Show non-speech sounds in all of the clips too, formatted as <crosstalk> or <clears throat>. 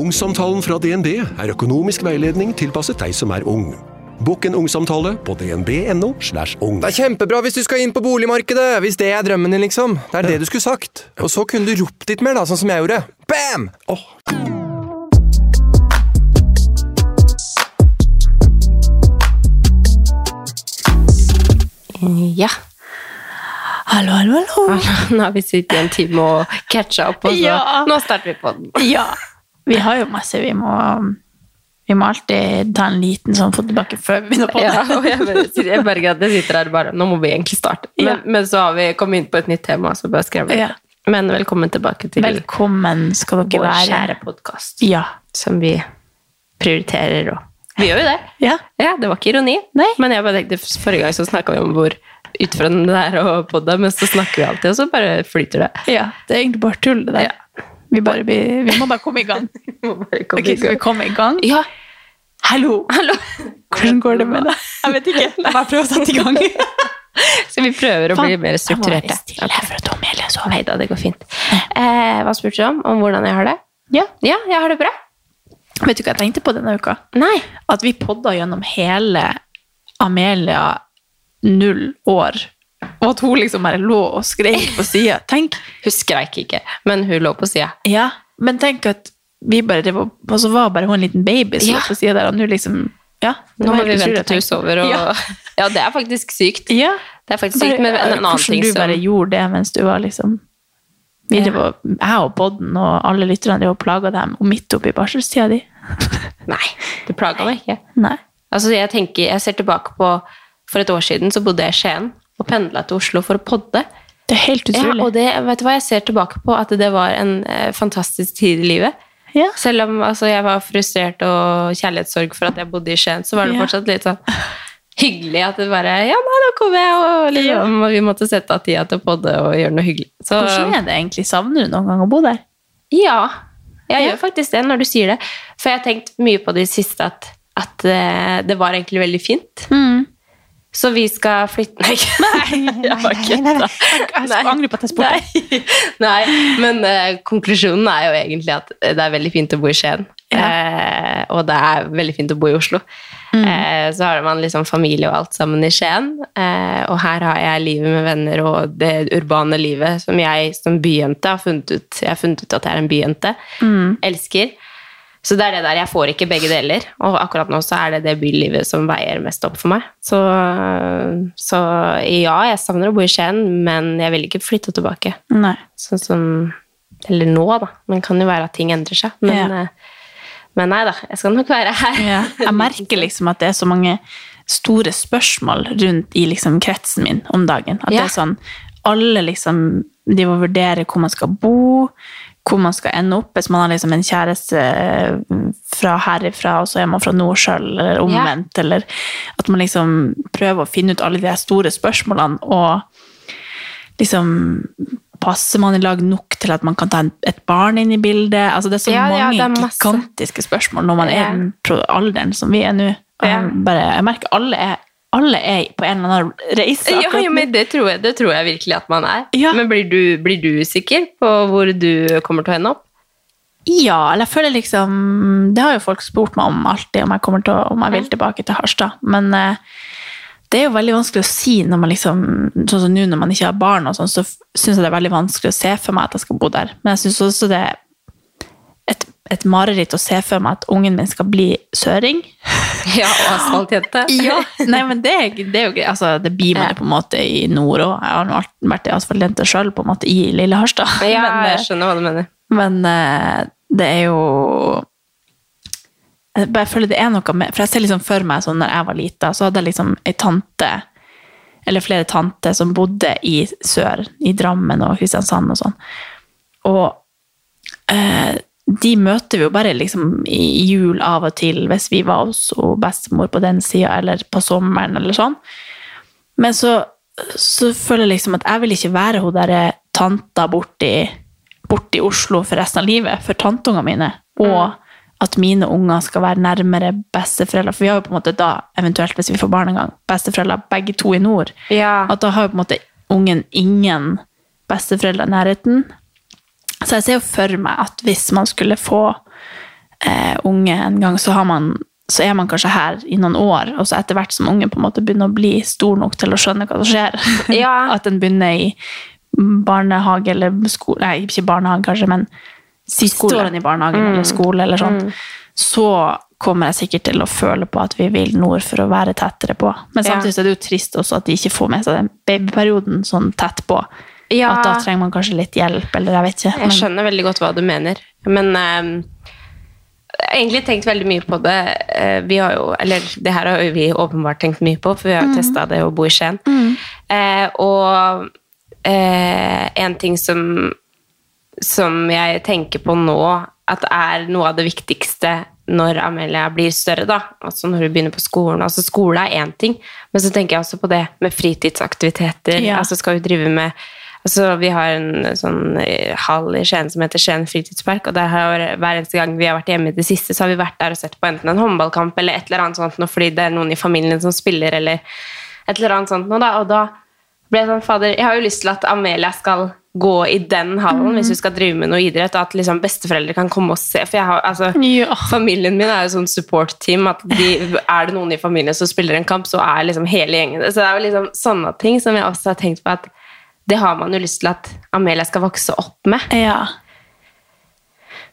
Ungsamtalen fra DNB er økonomisk veiledning tilpasset deg som er ung. Bokk en ungsamtale på dnb.no. slash ung. Det er kjempebra hvis du skal inn på boligmarkedet, hvis det er drømmen din, liksom. Det er det du skulle sagt. Og så kunne du ropt litt mer, da, sånn som jeg gjorde. Bam! Ja. Hallo, hallo, hallo. Nå har vi sittet i en time og catcha opp, og så Ja. nå starter vi på den. Ja. Vi har jo masse vi må Vi må alltid ta en liten sånn fot tilbake før vi begynner på det. Ja, og jeg, sitter- jeg merker at jeg sitter her og bare Nå må vi egentlig starte. Men, Ja. men så har vi kommet inn på et nytt tema, så bare skrev vi Ja. Men velkommen tilbake til Velkommen skal dere vår være. kjære podkast, Ja. som vi prioriterer og Vi gjør jo det. ja. Ja, det var ikke ironi. Nei. Men jeg bare tenkte, forrige gang så snakka vi om hvor utfordrende det er på det, men så snakker vi alltid, og så bare flyter det. Ja, det er egentlig bare tull, det der. Ja. Vi, bare, vi, vi må bare komme i gang. <laughs> Må bare komme okay, i skal vi gang. komme i gang? Ja, Hallo! hallo! Hvordan går det med deg? Jeg vet ikke. Jeg bare prøver å sette i gang. <laughs> Så vi prøver å bli mer Jeg må strukturerte. være stille for ta Amelie sover. Nei da, det går fint. Eh, hva spurte du om? Om hvordan jeg har det? Ja. Ja, jeg har det bra. Vet du hva jeg tenkte på denne uka? Nei. At vi podda gjennom hele Amelia null år. Og at hun liksom bare lå og skreik på sida. Hun skreik ikke, men hun lå på sida. ja, men tenk at vi bare det var, Og så var bare hun en liten baby som Ja. lå på sida der, og nå liksom Ja. Nå må vi vente til hun sover. Og... Ja. <laughs> Ja. det er faktisk sykt. Ja. Det er faktisk sykt, men en annen Hvordan ting du som bare gjorde det mens du var liksom vi Ja. og, Jeg og Bodden og alle lytterne drev og plaga dem og midt oppi barselstida di. <laughs> Nei, det plaga meg ikke. Nei. Altså, jeg, tenker, jeg ser tilbake på For et år siden så bodde jeg i Skien og pendla til Oslo for å podde. Det er helt utrolig. Ja, og det, vet du hva, jeg ser tilbake på at det var en eh, fantastisk tid i livet. Ja. Selv om altså, jeg var frustrert og kjærlighetssorg for at jeg bodde i Skien, så var det Ja. fortsatt litt sånn hyggelig at det bare Ja, nei, da kommer jeg, og liksom, vi måtte sette av tida til å podde og gjøre noe hyggelig. Så Hvordan er det egentlig? Savner du noen gang å bo der? ja, jeg gjør faktisk det når du sier det. For jeg har tenkt mye på det siste at, at eh, det var egentlig veldig fint. Så vi skal flytte Nei, <laughs> jeg nei, nei, Jeg angrer på at jeg spurte. Nei, <laughs> nei men eh, konklusjonen er jo egentlig at det er veldig fint å bo i Skien. Eh, og det er veldig fint å bo i Oslo. Eh, så har man liksom familie og alt sammen i Skien. Eh, og her har jeg livet med venner og det urbane livet som jeg som byjente har funnet ut. Jeg har funnet ut at jeg er en byjente. Elsker. Så det er det der, jeg får ikke begge deler. Og akkurat nå så er det det bylivet som veier mest opp for meg. Så, så ja, jeg savner å bo i Skien, men jeg vil ikke flytte tilbake. Nei. Sånn som Eller nå, da. Men det kan jo være at ting endrer seg. Men, Ja. eh, men nei da, jeg skal nok være her. Ja. Jeg merker <laughs> liksom at det er så mange store spørsmål rundt i liksom kretsen min om dagen. At Ja. det er sånn, alle liksom, de må vurdere hvor man skal bo, hvor man skal ende opp, hvis man har liksom en kjæreste eh, fra herifra, og så er man fra nord sjøl, eller omvendt, eller at man liksom prøver å finne ut alle de store spørsmålene, og liksom passer man i lag nok til at man kan ta et barn inn i bildet? Altså det er så Ja, mange ja, er gigantiske spørsmål når man er i den alderen som vi er nå. Ja. jeg, bare, jeg merker alle er, alle er på en eller annen reise. Ja, ja men det tror, jeg, det tror jeg virkelig at man er. Ja. Men blir du, blir du sikker på hvor du kommer til å ende opp? Ja, eller jeg føler liksom Det har jo folk spurt meg om alltid, om jeg, kommer til om jeg vil tilbake til Harstad. Men eh, det er jo veldig vanskelig å si når man liksom Sånn som nå når man ikke har barn, og sånn, så syns jeg det er veldig vanskelig å se for meg at jeg skal bo der. Men jeg syns også det er et, mareritt å se for meg at ungen min skal bli søring. <laughs> Ja, og asfaltjente. Ja, nei, men det, det er jo. Altså, det blir man jo på en måte i nord òg. Jeg har nå vært i asfaltjente sjøl, på en måte, i lille Harstad. Ja, Men, eh, jeg skjønner hva du mener. Men eh, det er jo Jeg bare føler det er noe med For jeg ser liksom for meg sånn når jeg var lita, så hadde jeg liksom ei tante, eller flere tanter, som bodde i sør, i Drammen og Kristiansand og sånn. Og eh, de møter vi jo bare liksom i jul av og til, hvis vi var hos bestemor på den sida, eller på sommeren, eller sånn. Men så, så føler jeg liksom at jeg vil ikke være hun derre tanta borti, borti Oslo for resten av livet, for tanteungene mine. Og at mine unger skal være nærmere besteforeldre. For vi har jo på en måte da, eventuelt hvis vi får barn en gang, besteforeldre begge to i nord. Ja. At da har jo på en måte ungen ingen besteforeldre i nærheten. Så jeg ser jo for meg at hvis man skulle få eh, unge en gang, så, har man, så er man kanskje her i noen år, og så etter hvert som ungen på en måte begynner å bli stor nok til å skjønne hva som skjer, <laughs> Ja. at den begynner i barnehage eller skole, nei, ikke barnehage kanskje, men siste årene i barnehagen eller skole eller sånn, så kommer jeg sikkert til å føle på at vi vil nord for å være tettere på. Men samtidig ja. er det jo trist også at de ikke får med seg den babyperioden sånn tett på. Ja. At da trenger man kanskje litt hjelp, eller jeg vet ikke. Jeg skjønner veldig godt hva du mener. Men um, jeg har egentlig tenkt veldig mye på det. Eh, Vi har jo, eller det her har vi åpenbart tenkt mye på, for vi har jo testa det å bo i Skien. Eh, og eh, en ting som, som jeg tenker på nå, at er noe av det viktigste når Amelia blir større, da. Altså når hun begynner på skolen. Altså skole er én ting, men så tenker jeg også på det med fritidsaktiviteter. Ja. Altså skal hun drive med Altså, vi har en sånn eh, hall i Skien som heter Skien fritidspark, og der har hver eneste gang vi har vært hjemme i det siste, så har vi vært der og sett på enten en håndballkamp eller et eller annet sånt noe, fordi det er noen i familien som spiller, eller et eller annet sånt noe, da. Og da ble jeg sånn, fader, jeg har jo lyst til at Amelia skal gå i den hallen hvis hun skal drive med noe idrett, og at liksom besteforeldre kan komme og se, for jeg har, altså, Ja. familien min er jo sånn support-team, at de, er det noen i familien som spiller en kamp, så er liksom hele gjengen. Så det er jo liksom sånne ting som jeg også har tenkt på at det har man jo lyst til at Amelia skal vokse opp med. Ja.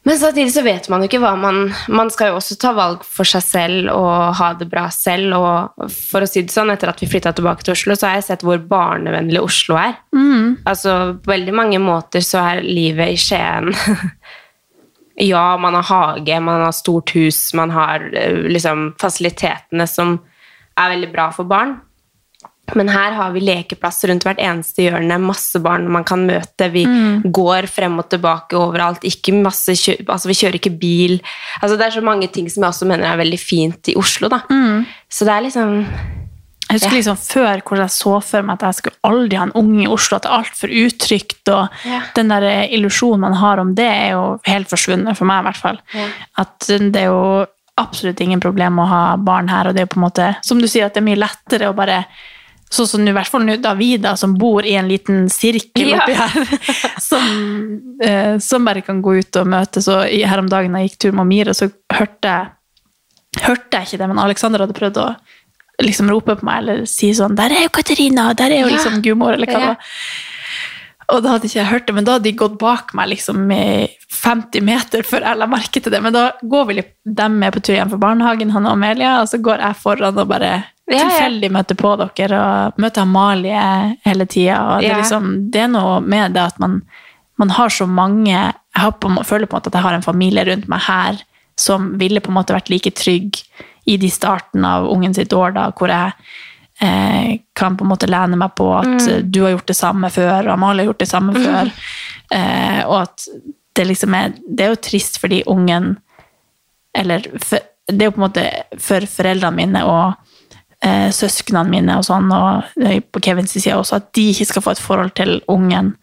Men samtidig så vet man jo ikke hva man Man skal jo også ta valg for seg selv og ha det bra selv. Og for å si det sånn, etter at vi flytta tilbake til Oslo, så har jeg sett hvor barnevennlig Oslo er. Altså, på veldig mange måter så er livet i Skien <laughs> Ja, man har hage, man har stort hus, man har eh, liksom fasilitetene som er veldig bra for barn. Men her har vi lekeplass rundt hvert eneste hjørne, masse barn man kan møte. Vi går frem og tilbake overalt. Kjø altså, vi kjører ikke bil. Altså, det er så mange ting som jeg også mener er veldig fint i Oslo. Da. Så det er liksom Jeg husker liksom før hvor jeg så for meg at jeg skulle aldri ha en unge i Oslo, at det er altfor utrygt, og Ja. den der illusjonen man har om det, er jo helt forsvunnet, for meg i hvert fall. At det er jo absolutt ingen problem å ha barn her, og det er jo på en måte, som du sier, at det er mye lettere å bare Sånn som i hvert fall da vi da, som bor i en liten sirkel Ja. oppi her, <laughs> som, eh, som bare kan gå ut og møtes. Og her om dagen da jeg gikk tur med Mira, så hørte jeg hørte jeg ikke det, men Alexander hadde prøvd å liksom rope på meg eller si sånn 'Der er jo Katarina!' Der er jo Ja. liksom gudmor, eller hva det Ja. var. Og da hadde ikke jeg hørt det, men da hadde de gått bak meg liksom i 50 meter før jeg la merke til det. Men da går vel dem med på tur hjem fra barnehagen, han og Amelia, og så går jeg foran og bare Ja, tilfeldig møter på dere og møter Amalie hele tida. Det, Ja. liksom, det er noe med det at man, man har så mange Jeg har på, føler på en måte at jeg har en familie rundt meg her som ville på en måte vært like trygg i de starten av ungen sitt år, da, hvor jeg eh, kan på en måte lene meg på at mm. du har gjort det samme før, og Amalie har gjort det samme før. Eh, og at det liksom er Det er jo trist fordi ungen Eller for, det er jo på en måte for foreldrene mine og eh, søsknene mine og sånn, og på Kevins side også, at de ikke skal få et forhold til ungen.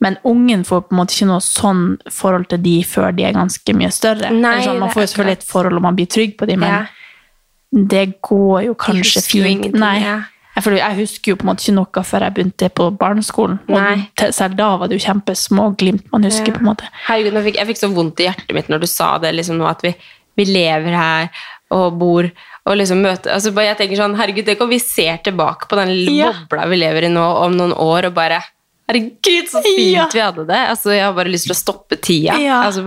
Men ungen får på en måte ikke noe sånn forhold til de før de er ganske mye større. Nei, sånn, man får jo selvfølgelig et forhold og man blir trygg på dem, men Ja. det går jo kanskje fint. Nei. ja. Jeg, føler, jeg husker jo på en måte ikke noe før jeg begynte på barneskolen. Nei. Og selv da var det jo kjempesmå glimt man husker. Ja. på en måte. Herregud, fikk, jeg fikk så vondt i hjertet mitt når du sa det, liksom at vi, vi lever her og bor og liksom møte altså bare, Jeg tenker sånn, herregud, tenk om vi ser tilbake på den lille Ja. bobla vi lever i nå om noen år, og bare Herregud, så fint Ja. vi hadde det! Altså, Jeg har bare lyst til å stoppe tida. Ja. Altså,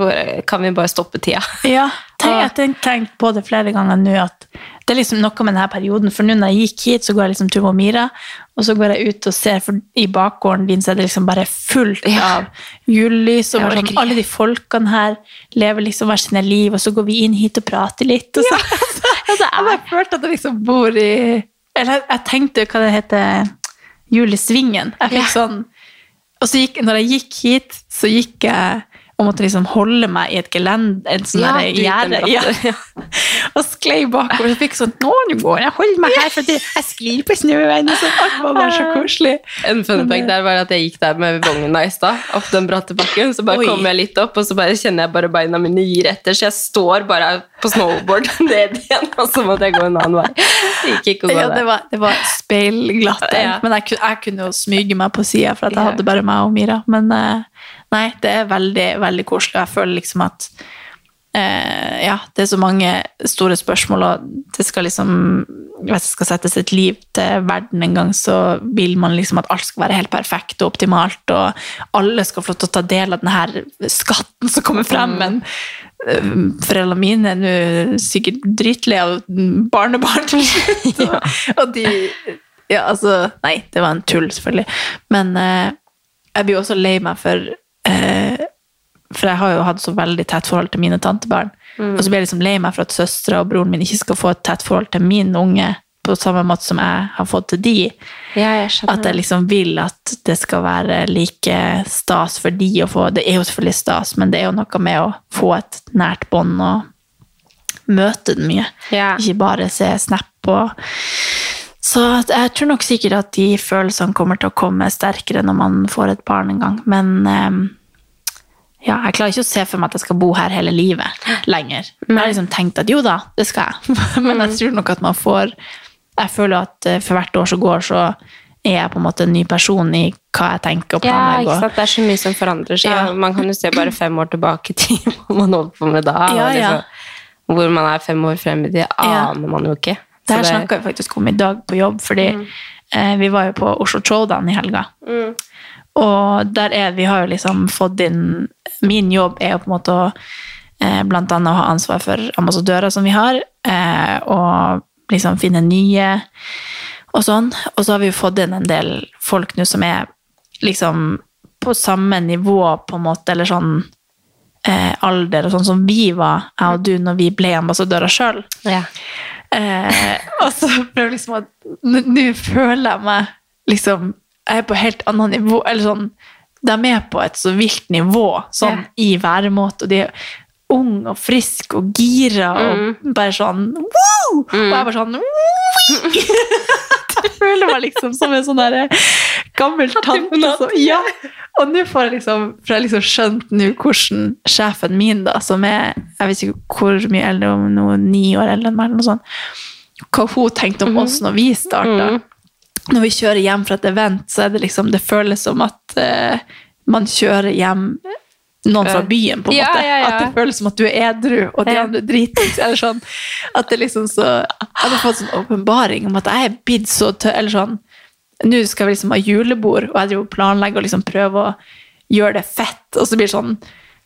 kan vi bare stoppe tida? Ja, tenk, jeg har tenkt på det flere ganger nå, at det er liksom noe med denne perioden. For nå når jeg gikk hit, så går jeg liksom tur med Mira, og så går jeg ut og ser, for i bakgården din så er det liksom bare fullt av julelys, og sånn, alle de folkene her lever liksom hver sine liv, og så går vi inn hit og prater litt. Og så, <laughs> altså, <laughs> jeg bare følte at jeg liksom bor i Eller jeg, jeg tenkte hva det heter, Julesvingen. Jeg fikk Ja. sånn og så gikk, når jeg gikk hit, så gikk jeg og måtte liksom holde meg i et gelend, en sånn Ja, gjerde. Ja. <laughs> og sklei bakover. Så fikk sånn Nå, nå går jeg, hold meg her, for jeg sklir på snøen. Og sånn. Alt var bare så koselig. En fun fact der var at jeg gikk der med vogna i stad, opp den bratte bakken. Så bare kom jeg litt opp, og så bare kjenner jeg bare beina mine gir etter. Så jeg står bare på snowboard <laughs> ned igjen, og så måtte jeg gå en annen vei. Det gikk ikke å gå Ja, det var, det var speilglatt. Ja. Men jeg, jeg kunne jo smyge meg på sida, for at jeg hadde bare meg og Mira. Men eh, nei, det er veldig, veldig koselig. Jeg føler liksom at eh, ja, det er så mange store spørsmål, og det skal liksom Hvis det skal settes et liv til verden en gang, så vil man liksom at alt skal være helt perfekt og optimalt, og alle skal få lov til å ta del av denne skatten som kommer frem. Men eh, foreldrene mine er nå sikkert dritlei av barnebarn til slutt. <laughs> og, og de Ja, altså Nei, det var en tull, selvfølgelig. Men eh, jeg blir også lei meg for For jeg har jo hatt så veldig tett forhold til mine tantebarn. Og så blir jeg liksom lei meg for at søstera og broren min ikke skal få et tett forhold til min unge på samme måte som jeg har fått til de. Ja, jeg. At jeg liksom vil at det skal være like stas for de å få Det er jo selvfølgelig stas, men det er jo noe med å få et nært bånd og møte den mye. Ja. Ikke bare se snap og Så jeg tror nok sikkert at de følelsene kommer til å komme sterkere når man får et barn en gang. Men ehm, ja, jeg klarer ikke å se for meg at jeg skal bo her hele livet lenger. Jeg har liksom tenkt at jo da, det skal jeg. <laughs> Men jeg tror nok at man får Jeg føler at eh, for hvert år som går, så er jeg på en måte en ny person i hva jeg tenker og Ja, ikke sant? Det er så mye som forandrer seg. Ja. Man kan jo se bare fem år tilbake i tid <laughs> hva man holder på med da. ja. liksom, hvor man er fem år frem i tid, aner man jo ikke. Det her snakka vi faktisk om i dag på jobb, fordi eh, vi var jo på Oslo Showdown i helga. Og der er vi har jo liksom fått inn Min jobb er jo på en måte å eh, blant annet å ha ansvar for ambassadører som vi har, eh, og liksom finne nye og sånn. Og så har vi jo fått inn en del folk nå som er liksom på samme nivå, på en måte, eller sånn eh, alder, og sånn som vi var, jeg og du, når vi ble ambassadører sjøl. Ja. Eh, og så prøver jeg liksom at Nå føler jeg meg liksom Jeg er på helt annet nivå. Eller sånn De er på et så vilt nivå sånn Ja. i væremåte, og de er unge og friske og gira og bare sånn wow! Og jeg bare sånn <laughs> føler meg liksom som en sånn der gammel tante. Så, ja. Og nå får jeg liksom For jeg har liksom skjønt nå hvordan sjefen min, da, som er Jeg vet ikke hvor mye eldre, om noe ni år eldre enn meg, eller noe sånt, hva hun tenkte om oss når vi starta. Når vi kjører hjem fra et event, så er det liksom Det føles som at uh, man kjører hjem noen fra byen, på en Ja, måte. ja, ja. At det føles som at du er edru, og de andre dritings. Eller sånn. At det liksom så Jeg hadde fått sånn åpenbaring om at jeg er blitt så tørr Eller sånn Nå skal vi liksom ha julebord, og jeg driver og planlegger og liksom prøver å gjøre det fett, og så blir det sånn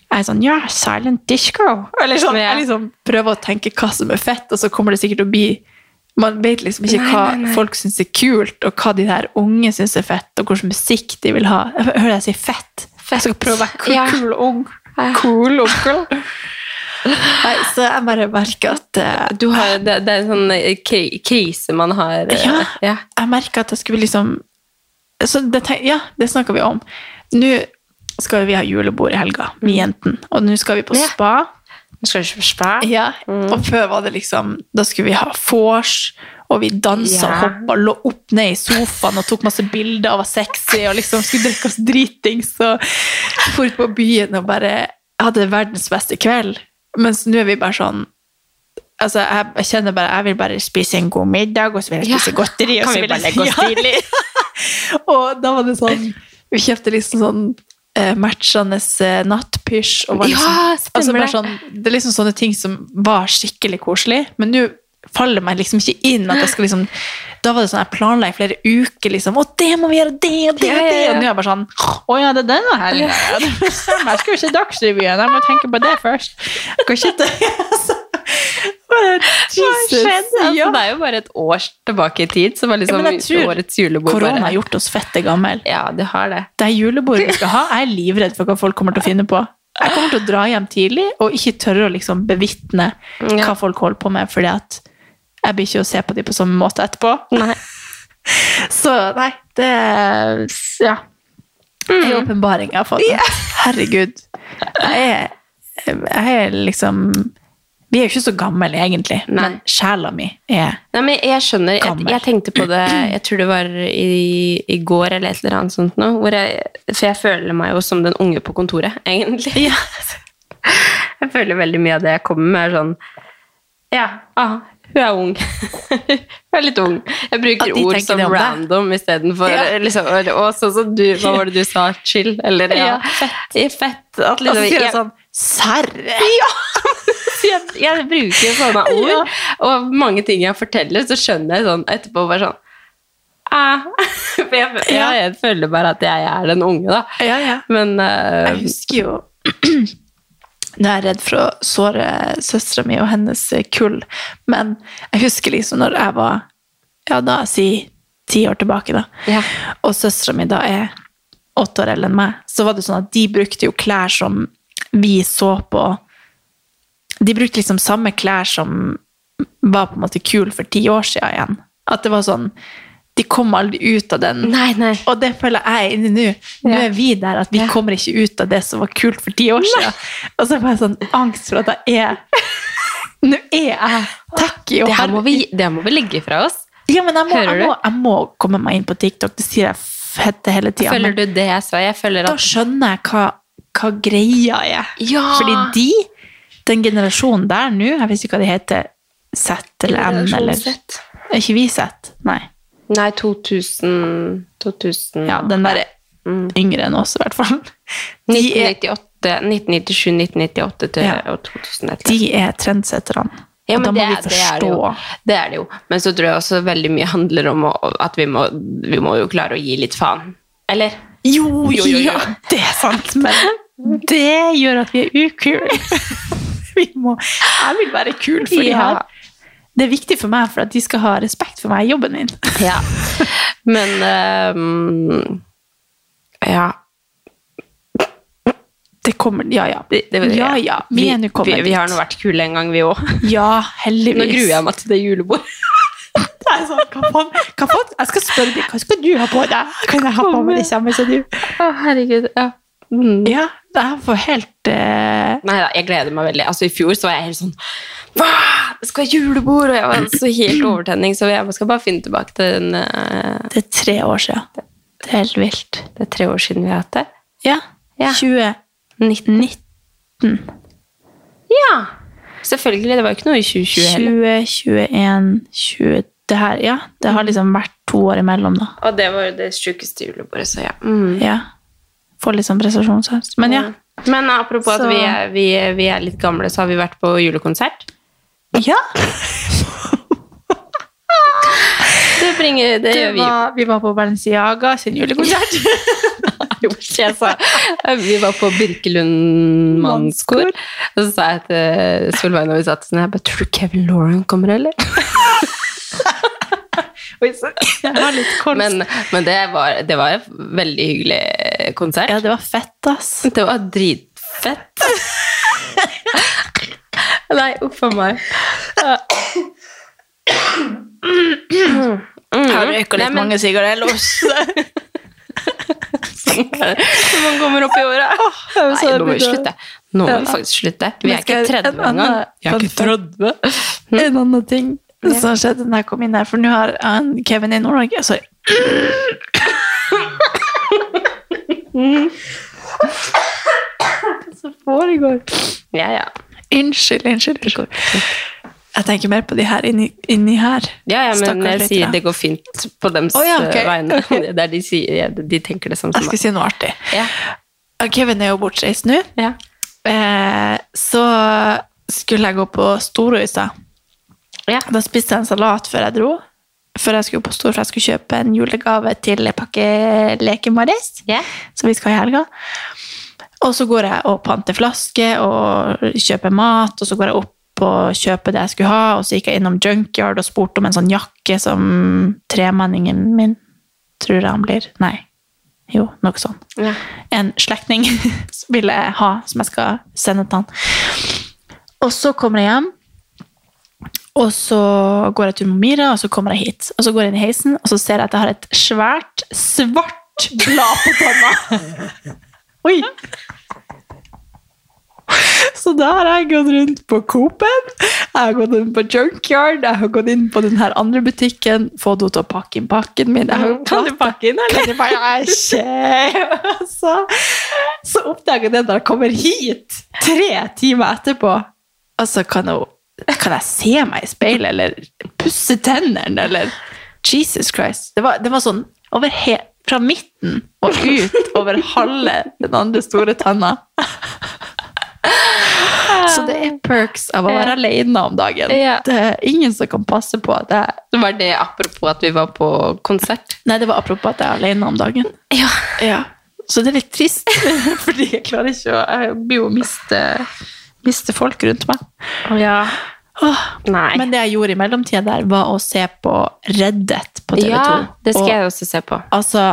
jeg er sånn, ja, silent disco. Eller sånn, Jeg liksom prøver å tenke hva som er fett, og så kommer det sikkert til å bli Man vet liksom ikke Nei, hva nei, nei. folk syns er kult, og hva de der unge syns er fett, og hvilken musikk de vil ha. Hører jeg si fett. Jeg skal prøve å være cool, Ja. cool ung. Cool onkel. <laughs> Nei, så jeg bare merker at uh, Du har, det, det er en sånn eh, krise man har. Uh, Ja. ja. jeg merker at jeg skulle liksom så det, Ja, det snakka vi om. Nå skal vi ha julebord i helga, vi jentene. Og nå skal vi på Ja. spa. Nå skal du ikke. Ja, Og før var det liksom Da skulle vi ha vors, og vi dansa yeah. og hoppa, lå opp ned i sofaen og tok masse bilder og var sexy og liksom skulle drikke oss dritings og dro ut på byen og bare hadde verdens beste kveld. Mens nå er vi bare sånn Altså, jeg, jeg kjenner bare Jeg vil bare spise en god middag, og så vil jeg Ja. spise godteri. Og så vil vil bare jeg legge oss Ja. tidlig? <laughs> <laughs> og da var det sånn Vi kjøpte liksom sånn matchende eh, nattpysj. Og var liksom, Ja, stemmer altså sånn, det er liksom sånne ting som var skikkelig koselig. Men nå faller meg liksom ikke inn at jeg skal liksom Da var det sånn jeg planla i flere uker. liksom, Å, det må vi gjøre, det og det og det. Og nå er jeg bare sånn Å ja, det er denne helga. Ja, <laughs> jeg skal jo se Dagsrevyen. Jeg må tenke på det først. Jeg kan ikke. Bare, <laughs> <laughs> Jesus. Altså, Ja. Det er jo bare et år tilbake i tid, som er liksom ja, årets julebord. Korona har gjort oss fette gammel. Ja, det har det. Det er julebordet vi skal ha. <laughs> Jeg er livredd for hva folk kommer til å finne på. Jeg kommer til å dra hjem tidlig og ikke tørre å liksom bevitne Ja. hva folk holder på med, fordi at jeg blir ikke å se på dem på samme måte etterpå. Nei. <laughs> Så nei, det er Ja. En åpenbaring jeg har fått. Herregud. Jeg er, jeg er liksom Vi er jo ikke så gamle, egentlig, Nei. men sjela mi er Nei, men jeg skjønner, jeg, Gammel. jeg tenkte på det Jeg tror det var i, i går eller et eller annet sånt nå, jeg, For jeg føler meg jo som den unge på kontoret, egentlig. <laughs> Jeg føler veldig mye av det jeg kommer med, er sånn Ja, ah, hun er ung. <laughs> hun er litt ung. Jeg bruker ord som random istedenfor Ja. liksom, Og sånn som du Hva var det du sa? Chill? Eller ja, Ja, fett. fett. At liksom, altså, jeg jeg- sånn Ja! <laughs> jeg, jeg bruker sånne ord, og mange ting jeg forteller, så skjønner jeg sånn etterpå bare sånn ah. <laughs> jeg, jeg, jeg, føler bare at jeg er den unge, da. Ja, ja. Men uh, Jeg husker jo <clears throat> Nå er jeg redd for å såre søstera mi og hennes kull, men jeg husker liksom når jeg var Ja, da si ti år tilbake, da. Ja. Og søstera mi da er åtte år eldre enn meg, så var det sånn at de brukte jo klær som vi så på De brukte liksom samme klær som var på en måte kul for ti år siden igjen. At det var sånn De kom aldri ut av den Nei, nei. og det føler jeg inni nå. Nå Ja. er vi der at vi Ja. kommer ikke ut av det som var kult for ti år siden. Og så får jeg sånn angst for at jeg er Nå er jeg tacky og harry. vi, det må vi legge fra oss. Ja, men jeg må, jeg, må, jeg må komme meg inn på TikTok. Det sier jeg fette hele tida. Føler du det jeg sa? Jeg føler da skjønner jeg hva, hva greia er. Ja! Fordi de, den generasjonen der nå, jeg vet ikke hva de heter, Z eller M eller Z. Er ikke vi Z? Nei. Nei, 2000 2000 Ja, den der er Mm. yngre enn oss, i hvert fall. Er, 1998, 1997, 1998 til Ja. og 2001. de er trendsetterne. Ja, men det, det er det jo. Det er det jo. Men så tror jeg også veldig mye handler om å, at vi må, vi må jo klare å gi litt faen. Eller? Jo, Jo, jo, jo. ja, det er sant, men det gjør at vi er ukule. <laughs> Vi må, jeg vil være kul for de her. Det er viktig for meg for at de skal ha respekt for meg i jobben min. <laughs> Ja. Men um, Ja. Det kommer, ja, ja. Det, det, ja, ja. Vi, er vi, vi har nå vært kule en gang, vi òg. <laughs> Ja, heldigvis. Nå gruer jeg meg til det julebordet. Sånn, hva faen, hva faen? Jeg skal spørre deg, hva skal du ha på deg? Kan jeg ha på meg det samme som du? Å, herregud. Ja. Mm. Ja, det er for helt eh, Nei da, jeg gleder meg veldig. Altså I fjor så var jeg helt sånn Hva? Det skal være julebord! Og jeg var så helt overtenning, så jeg skal bare finne tilbake til den eh, Det er tre år siden. Det er helt vilt. Det er tre år siden vi har hatt det. Ja. Ja. 2019. Ja! Selvfølgelig. Det var jo ikke noe i 2020 heller. 2021, 20 Det her, ja. Det har liksom vært to år imellom, da. Og det var jo det sjukeste julebordet, så ja. Mm. Ja. Får litt sånn prestasjonsangst. Men ja. Men apropos Så- at vi er, vi, vi er litt gamle, så har vi vært på julekonsert. Ja, <laughs> Det, bringer, det, det gjør vi. var, vi var på Balenciaga sin julekonsert. <laughs> Sa, vi var på Birkelund mannskor, og så sa jeg til Solveig når vi satt sånn, her tror du Kevin Lauren kommer, eller? <laughs> <laughs> Men, men det, var, det var en veldig hyggelig konsert. ja, det var fett, ass. Det var dritfett. <laughs> Nei, uff a meg. Jeg har røyka litt Nei, men- mange sigaretter. <laughs> Når man kommer opp i åra. Nei, nå må vi slutte. Nå må vi faktisk slutte. Vi er ikke 30 engang. Vi er ikke 30. En annen ting som skjedde da jeg kom inn her, for nå har han Kevin i Nord-Norge Sorry. Hva som foregår? Ja, ja. Unnskyld, unnskyld. unnskyld. Jeg tenker mer på de her inni, inni her. Ja, ja, men Stakkars jeg sier lyttere. det går fint på dems oh, ja, ok. eh, vegne. <laughs> Det er de sier, de tenker det samme Jeg skal si noe artig. Ja. Kevin er jo bortreist nå. Ja. Eh, så skulle jeg gå på Storøysa. Ja. Da spiste jeg en salat før jeg dro. Før jeg skulle på Stor, for jeg skulle kjøpe en julegave til pakkeleken vår. yeah. Så vi skal i helga. Og så går jeg og panter flaske og kjøper mat, og så går jeg opp og kjøper det jeg skulle ha, og så gikk jeg innom Junkyard og spurte om en sånn jakke som tremenningen min, tror jeg han blir, nei, jo, noe sånn. Ja. En slektning <laughs> vil jeg ha, som jeg skal sende til han. Og så kommer jeg hjem, og så går jeg til Mira, og så kommer jeg hit. Og så går jeg inn i heisen, og så ser jeg at jeg har et svært, svart blad på panna. <laughs> Oi! Så da har jeg gått rundt på Coop-en, jeg har gått inn på Junkyard, jeg har gått inn på den her andre butikken, fått henne til å pakke inn pakken min. Jeg har Kan du pakke inn, eller? Kan du bare ikke? Så, så oppdager jeg det når jeg kommer hit, tre timer etterpå. Altså, kan, hun, kan jeg se meg i speilet, eller pusse tennene, eller Jesus Christ. Det var, det var sånn over he fra midten og ut over halve den andre store tanna. Så det er perks av å være alene om dagen. Ja. Det er ingen som kan passe på at jeg Det var det apropos at vi var på konsert. Nei, det var apropos at jeg er alene om dagen. Ja. Ja. Så det er litt trist, <laughs> fordi jeg klarer ikke å Jeg blir jo miste, miste folk rundt meg. ja. Åh. Nei. Men det jeg gjorde i mellomtida der, var å se på Reddet på TV2. ja, det skal Og, jeg også se på. Altså,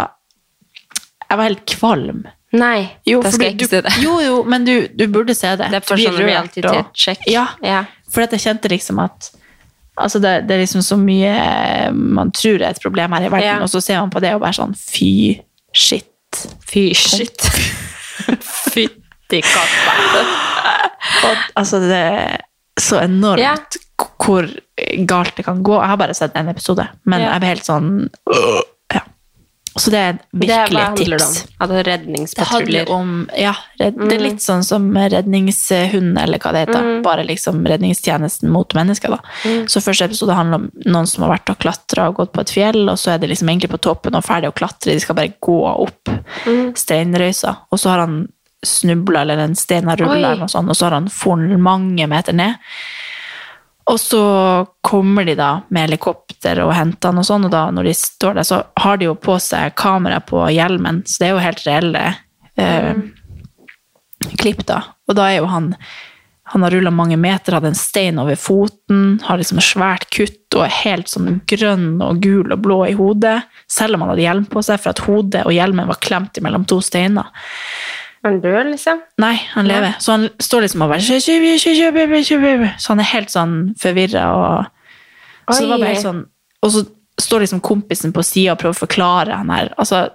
jeg var helt kvalm. Nei, da skal jeg du- ikke se det. Jo, jo, men du, du burde se det. Det er for sånn check. Ja, Ja. for at jeg kjente liksom at Altså det, det er liksom så mye man tror er et problem her i verden, Ja. og så ser man på det og bare sånn Fy shit. Fy shit. Fytti <laughs> katta. Og, altså, det er så enormt Ja. hvor galt det kan gå. Jeg har bare sett en episode, men Ja. jeg blir helt sånn ja. Så det er virkelig et tips. Altså redningspatruljer. Ja, red, det er litt sånn som redningshund, eller hva det heter. Bare liksom redningstjenesten mot mennesker, da. Så første episode handler om noen som har vært og klatra og gått på et fjell, og så er det liksom egentlig på toppen og ferdig å klatre, de skal bare gå opp steinrøysa, og så har han snubla, eller den steinen har rulla, og sånn, og så har han funnet mange meter ned. Og så kommer de da med helikopter og henter han og sånn, og da når de står der, så har de jo på seg kamera på hjelmen, så det er jo helt reelle eh, klipp da. Og da er jo han, han har rullet mange meter, hadde en stein over foten, har liksom et svært kutt og er helt sånn grønn og gul og blå i hodet, selv om han hadde hjelm på seg, for at hodet og hjelmen var klemt mellom to steiner. Han dør, liksom? Nei, han lever. Så han står liksom og bare Så han er helt sånn forvirra og Så det var bare helt sånn Og så står liksom kompisen på sida og prøver å forklare han her. Altså,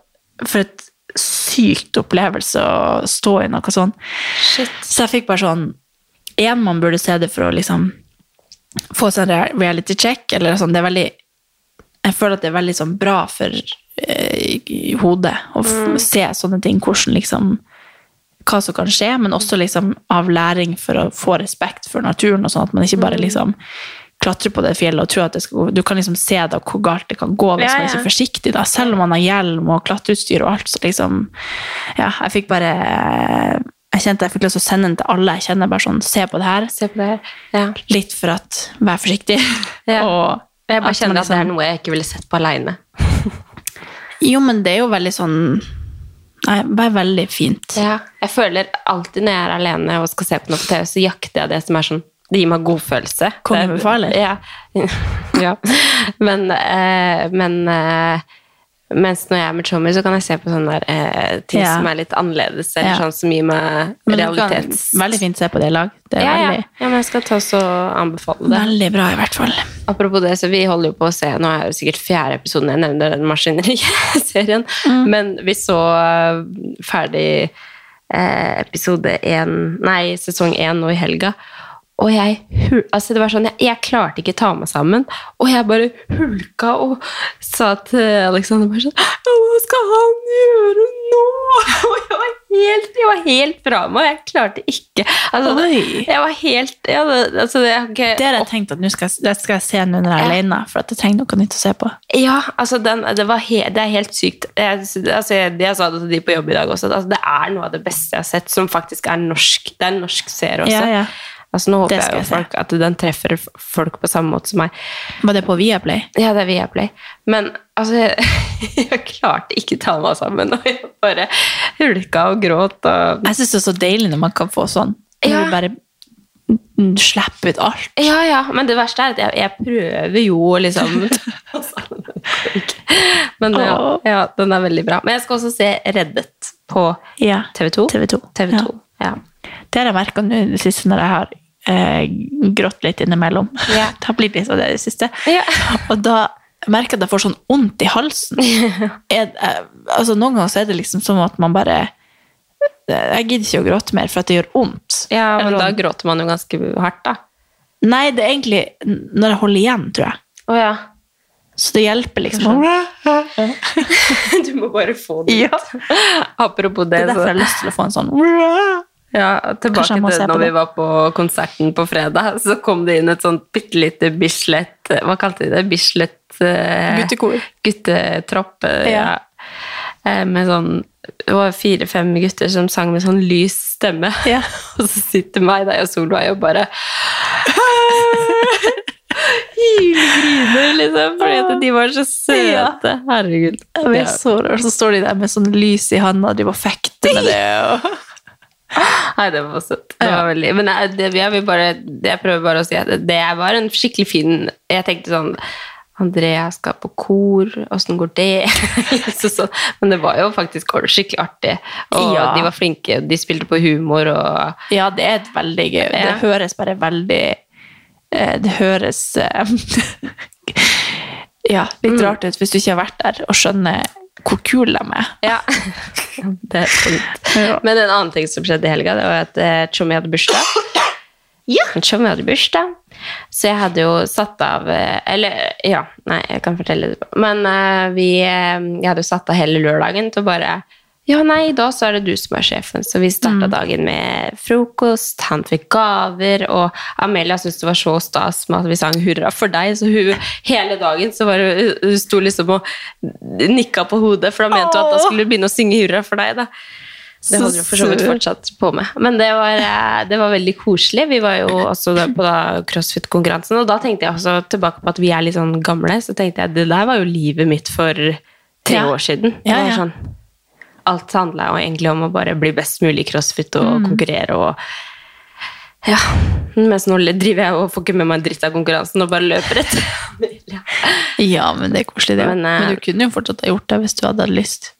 for et sykt opplevelse å stå i noe sånn. Så jeg fikk bare sånn En, man burde se det for å liksom få seg en reality check, eller sånn, det er veldig Jeg føler at det er veldig sånn bra for eh, hodet å f se sånne ting, hvordan liksom hva som kan skje, men også liksom av læring for å få respekt for naturen, og sånn at man ikke bare liksom klatrer på det fjellet og tror at det skal gå. Du kan liksom se da hvor galt det kan gå hvis Ja, man ja. ikke er forsiktig, da. Selv om man har hjelm og klatreutstyr og alt, så liksom Ja, jeg fikk bare Jeg kjente jeg fikk lyst til å sende den til alle jeg kjenner, bare sånn Se på det her. Se på det her. Ja. Litt for at Vær forsiktig. <laughs> Og Jeg bare at man kjenner at det er liksom- noe jeg ikke ville sett på aleine. <laughs> Jo, men det er jo veldig sånn Nei, bare veldig fint. Ja. Jeg føler alltid når jeg er alene og skal se på noe på TV, så jakter jeg det som er sånn Det gir meg godfølelse. Kongen Det- befaler. Ja. <laughs> ja. Men, eh, men eh, mens når jeg er med Tommy, så kan jeg se på sånne der, eh, ting Ja. som er litt annerledes, eller Ja. sånn som gir meg realitets... veldig fint å se på det i lag. Det ja, ja. veldig, ja, men jeg skal ta så og anbefale det. veldig bra, i hvert fall. Apropos det, så vi holder jo på å se Nå er det sikkert fjerde episoden jeg nevner den maskineriserien. Men vi så eh, ferdig eh, episode én Nei, sesong én nå i helga. Og jeg, altså det var sånn, jeg, jeg klarte ikke ta meg sammen, og jeg bare hulka og sa til Alexander bare sånn «Ja, Hva skal han gjøre nå? <laughs> Og jeg var helt, jeg var helt fra meg, jeg klarte ikke altså. Jeg var helt jeg, altså, det, okay. Det har jeg tenkt at nå skal, jeg- det skal jeg se nå når jeg er alene, for at jeg trenger noe nytt å se på. Ja, altså den, det, var he, det er helt sykt. Jeg, altså, jeg, jeg sa det til de på jobb i dag også. at, Altså, det er noe av det beste jeg har sett, som faktisk er norsk. Det er en norsk serie også. Ja, ja. Altså, nå håper jeg jo folk at den treffer folk på samme måte som meg. Var det på Viaplay? Ja, det er Viaplay. Men altså, jeg, <laughs> jeg klarte ikke ta meg sammen. Og jeg bare hulka og gråt. Og... Jeg syns det er så deilig når man kan få sånn. Når Ja. du bare slipper ut alt. Ja, ja, men det verste er at jeg, jeg prøver jo å liksom <laughs> <laughs> Men ja, ja, den er veldig bra. Men jeg skal også se Reddet på Ja. TV 2. TV 2. TV2. Ja. Det har jeg merka nå det siste når jeg har eh, grått litt innimellom. Yeah. <laughs> Det har blitt litt av det i det siste. Yeah. <laughs> Og da merker jeg at jeg får sånn vondt i halsen. <laughs> Jeg, eh, altså, noen ganger så er det liksom som at man bare Jeg gidder ikke å gråte mer, for at det gjør vondt. Ja, men Eller da sånn. gråter man jo ganske hardt, da. Nei, det er egentlig når jeg holder igjen, tror jeg. Oh, ja. Så det hjelper liksom. Du må bare få det Ja. Apropos det, Det er derfor jeg har lyst til å få en sånn ja, tilbake til når vi var på konserten på fredag, så kom det inn et sånt bitte lite Bislett Hva kalte de det? Bislett eh, Guttekor. Guttetropp. eh, Ja. Ja. Eh, Med sånn Det var fire-fem gutter som sang med sånn lys stemme. Ja. <laughs> Og så sitter meg, der og Solveig og bare <laughs> Hylgriner, liksom. Fordi de var så søte. Herregud. Ja. så rørt. Så står de der med sånn lys i handa de bare og fekter med <laughs> det. Og... Nei, det var søtt. Det var veldig, men jeg, det, jeg, bare, jeg prøver bare å si at det, var en skikkelig fin Jeg tenkte sånn Andrea skal på kor, åssen går det? <laughs> så, så, men det var jo faktisk skikkelig artig. Og Ja. de var flinke, de spilte på humor og Ja, det er veldig gøy. Det høres bare veldig eh, Det høres eh, <laughs> Ja, litt rart ut hvis du ikke har vært der og skjønner hvor kul de er. Ja. <laughs> det er sant. Ja. Men en annen ting som skjedde i helga, det var at eh, Tjommi hadde bursdag. <coughs> Ja. Tjommi hadde bursdag, så jeg hadde jo satt av eh, Eller, ja, nei, jeg kan fortelle det. Men eh, vi, eh, jeg hadde jo satt av hele lørdagen til å bare Ja, nei, da så er det du som er sjefen. Så vi starta dagen med frokost, han fikk gaver, og Amelia syntes det var så stas med at vi sang 'Hurra for deg', så hun hele dagen så var hun, hun sto liksom og nikka på hodet, for da mente hun at da skulle hun begynne å synge 'Hurra for deg', da. Det holder jo for så vidt fortsatt på med. Men det var, eh, det var veldig koselig. Vi var jo også på crossfit-konkurransen, og da tenkte jeg også tilbake på at vi er litt sånn gamle, så tenkte jeg det der var jo livet mitt for tre Ja. år siden. Det Ja, var sånn, alt handla jo egentlig om å bare bli best mulig i crossfit og Mm. konkurrere og ja, mens nå driver jeg og får ikke med meg en dritt av konkurransen og bare løper etter. <laughs> Ja. Ja, men det er koselig, det. Men, Men, eh, du kunne jo fortsatt ha gjort det hvis du hadde hatt lyst.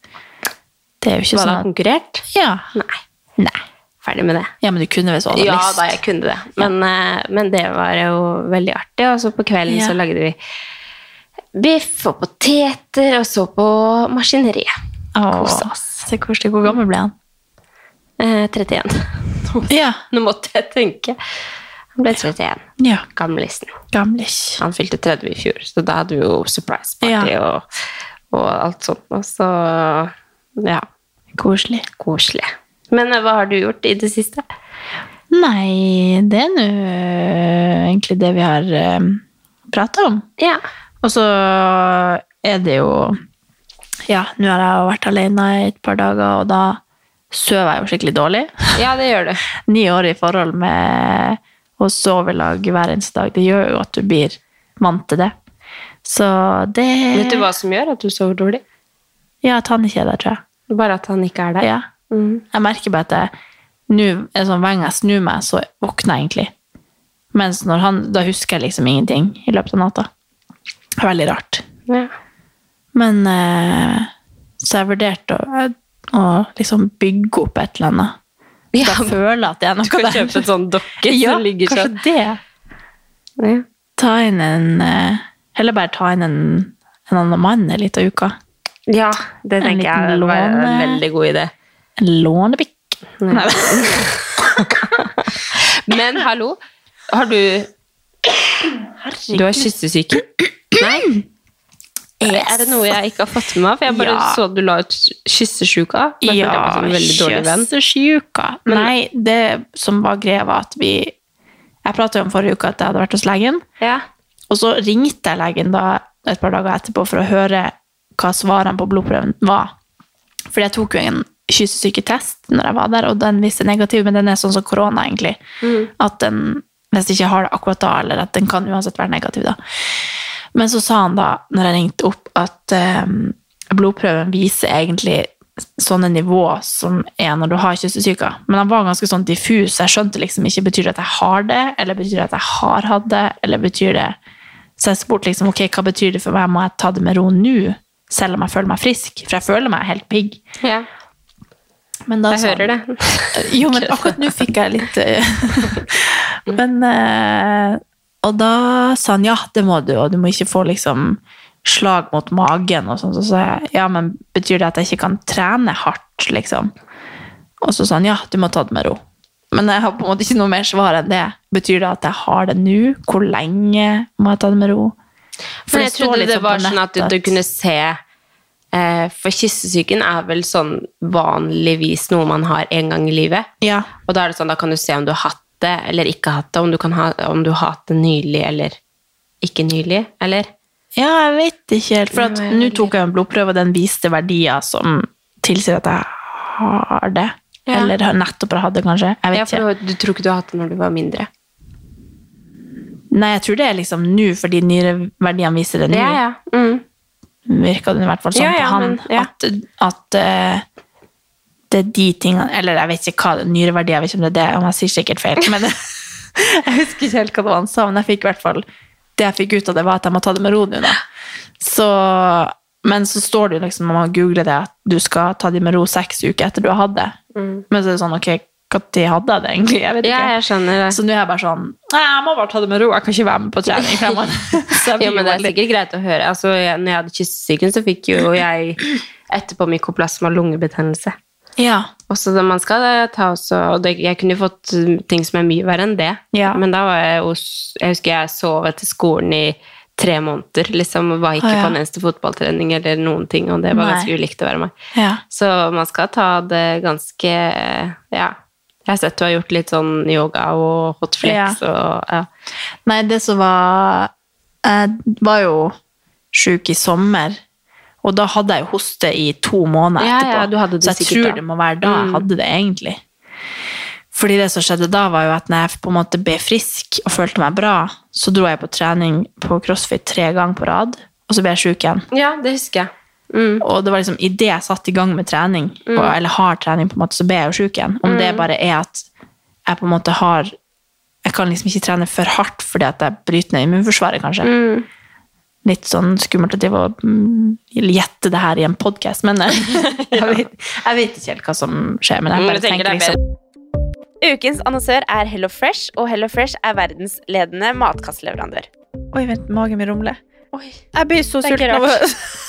Det er jo ikke Var sånn at konkurrert? Ja. Nei. Nei. Ferdig med det. Ja, men du kunne hvis du hadde Ja lyst. da, jeg kunne det. Men, ja. men det var jo veldig artig. Og så på kvelden Ja. så lagde vi biff og poteter, og så på maskineriet. Åh, Kose oss. Se koselig. Hvor gammel ble han? Eh, 31. Ja. <laughs> Nå måtte jeg tenke. Han ble 31. ja. Gamlisen. Gamlis. Han fylte 30 i fjor, så da hadde vi jo surprise party Ja. og, og alt sånt. Og så ja, Koselig. koselig. Men eh, hva har du gjort i det siste? Nei, det er nå øh, egentlig det vi har uh, prata om. Ja. Og så er det jo Ja, nå har jeg vært alene i et par dager, og da sover jeg jo skikkelig dårlig. ja, det gjør du. <laughs> Ni år i forhold med å sove i lag hver eneste dag, det gjør jo at du blir vant til det. Så det Vet du hva som gjør at du sover dårlig? Ja, at han ikke er der, tror jeg. Bare at han ikke er der? Ja. Mm. Jeg merker bare at jeg, nu, sånn, hver gang jeg snur meg, så våkner jeg egentlig. Mens når han, da husker jeg liksom ingenting i løpet av natta. Veldig rart. Ja. Men eh, så jeg vurderte å, å liksom bygge opp et eller annet. Ja, Da føler jeg at det er noe Du kan der. kjøpe en sånn dokke ja, som ligger kanskje sånn. det. Ta inn en eh, Heller bare ta inn en, en annen mann en liten uke. Ja, det tenker jeg er var en veldig god idé. En lånebikk. Nei. <laughs> Men hallo, har du Du har kyssesyke? Nei? Er det noe jeg ikke har fått med meg? For jeg bare Ja. så du la ut kyssesjuka. Ja, kjøssesjuka. Nei, det som var greia, var at vi Jeg pratet jo om forrige uke at jeg hadde vært hos legen. Ja. Og så ringte jeg legen da et par dager etterpå for å høre hva svarene på blodprøven var. Fordi jeg tok jo en kyssesyketest når jeg var der, og den viste negativ, men den er sånn som korona, egentlig. At den, hvis jeg ikke har det akkurat da, eller at den kan uansett være negativ da. Men så sa han da, når jeg ringte opp, at eh, blodprøven viser egentlig sånne nivå som er når du har kyssesyka. Men han var ganske sånn diffus, så jeg skjønte liksom ikke betyr det at jeg har det, eller betyr det at jeg har hatt det, eller betyr det Så jeg spurte liksom, ok, hva betyr det for meg, må jeg ta det med ro nå, selv om jeg føler meg frisk? For jeg føler meg helt pigg. ja. Men da Jeg sa hører det. jo, men akkurat nå fikk jeg litt eh, <laughs> Men eh, Og da sa han ja, det må du, og du må ikke få liksom slag mot magen og sånn. Så sa jeg ja, men betyr det at jeg ikke kan trene hardt, liksom? Og så sa han ja, du må ta det med ro. Men jeg har på en måte ikke noe mer svar enn det. Betyr det at jeg har det nå? Hvor lenge må jeg ta det med ro? For Men jeg trodde det sånn var sånn at du, du kunne se eh, For kyssesyken er vel sånn vanligvis noe man har en gang i livet. Ja. Og da er det sånn, da kan du se om du har hatt det eller ikke hatt det, om du, kan ha, om du har hatt det nylig eller ikke nylig, eller? Ja, jeg vet ikke helt. For at nå tok jeg en blodprøve, og den viste verdier som tilsier at jeg har det. Ja. Eller nettopp har hatt det, kanskje. Jeg vet Ja, ikke. for du, du tror ikke du har hatt det når du var mindre? Nei, jeg tror det er liksom nå, fordi nyreverdiene viser det nå. Ja, ja. Mm. Virka det i hvert fall sånn Ja, ja, på han. men- ja. At, at eh, det er de tingene Eller jeg vet ikke hva det er, nyreverdier, jeg vet ikke om det er det, om jeg sier sikkert feil. Men <laughs> jeg husker ikke helt hva det var han sa, men jeg fikk i hvert fall det jeg fikk ut av det, var at jeg må ta det med ro nå. Så, men så står det jo liksom, når man googler det, at du skal ta det med ro seks uker etter du har hatt det. Men så er det sånn, ok, når hadde jeg det egentlig? Jeg vet ikke. ja, jeg skjønner det. Så nå er jeg bare sånn Nei, jeg må bare ta det med ro. Jeg kan ikke være med på trening <laughs> fremover. Jo, men det er sikkert greit å høre. Altså, jeg, når jeg hadde kyssesyken, så fikk jo jeg etterpå mykoplasma lungebetennelse. Ja. Og så da man skal eh, ta også, og det, jeg kunne jo fått mm, ting som er mye verre enn det. Ja. Men da var jeg hos Jeg husker jeg sov etter skolen i tre måneder. liksom, Var ikke Å, ja. på en eneste fotballtrening eller noen ting, og det var Nei. ganske ulikt å være meg. ja. Så man skal ta det ganske Ja. Jeg har sett du har gjort litt sånn yoga og hotflex og ja. Nei, det som var Jeg var jo sjuk i sommer, og da hadde jeg jo hoste i to måneder Ja, etterpå. ja, du hadde det så jeg sikkert tror da. det må være da jeg Mm. hadde det, egentlig. Fordi det som skjedde da, var jo at når jeg på en måte ble frisk og følte meg bra, så dro jeg på trening på CrossFit tre ganger på rad, og så ble jeg sjuk igjen. Ja, det husker jeg. Mm. Og det var liksom idet jeg satte i gang med trening, og, eller har trening, på en måte, så ble jeg jo sjuk igjen. Om Mm. det bare er at jeg på en måte har Jeg kan liksom ikke trene for hardt fordi at jeg bryter ned immunforsvaret, kanskje. Mm. Litt sånn skummelt å drive og gjette det her i en podkast, men <laughs> jeg, vet, jeg vet ikke helt hva som skjer. Men jeg Mm, bare tenker er liksom Ukens annonsør er Hello Fresh, og Hello Fresh er verdensledende matkastleverandør. Oi, vent, magen min rumler. Oi. Jeg blir så sulten av å <laughs>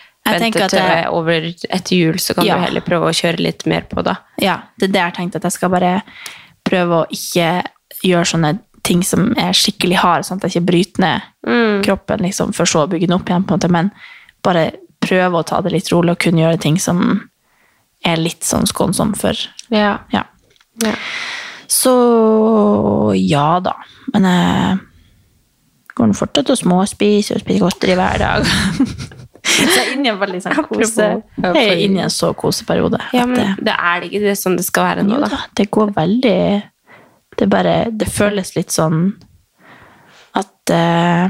vente tenker at til jeg- over etter jul, så kan Ja. du heller prøve å kjøre litt mer på da. Ja, det er det jeg har tenkt, at jeg skal bare prøve å ikke gjøre sånne ting som er skikkelig harde, sånn at jeg ikke bryter ned kroppen, liksom, for så å bygge den opp igjen, på en måte, men bare prøve å ta det litt rolig og kunne gjøre ting som er litt sånn skånsom for Ja. Ja. Ja. Så ja da, men jeg går nå fortsatt og småspiser og spiser godteri hver dag. <laughs> så jeg er inne i en veldig sånn kose... Jeg er inne i en så koseperiode. Ja, men det- er det ikke. Det er sånn det skal være nå, da. det går veldig Det bare Det føles litt sånn At uh,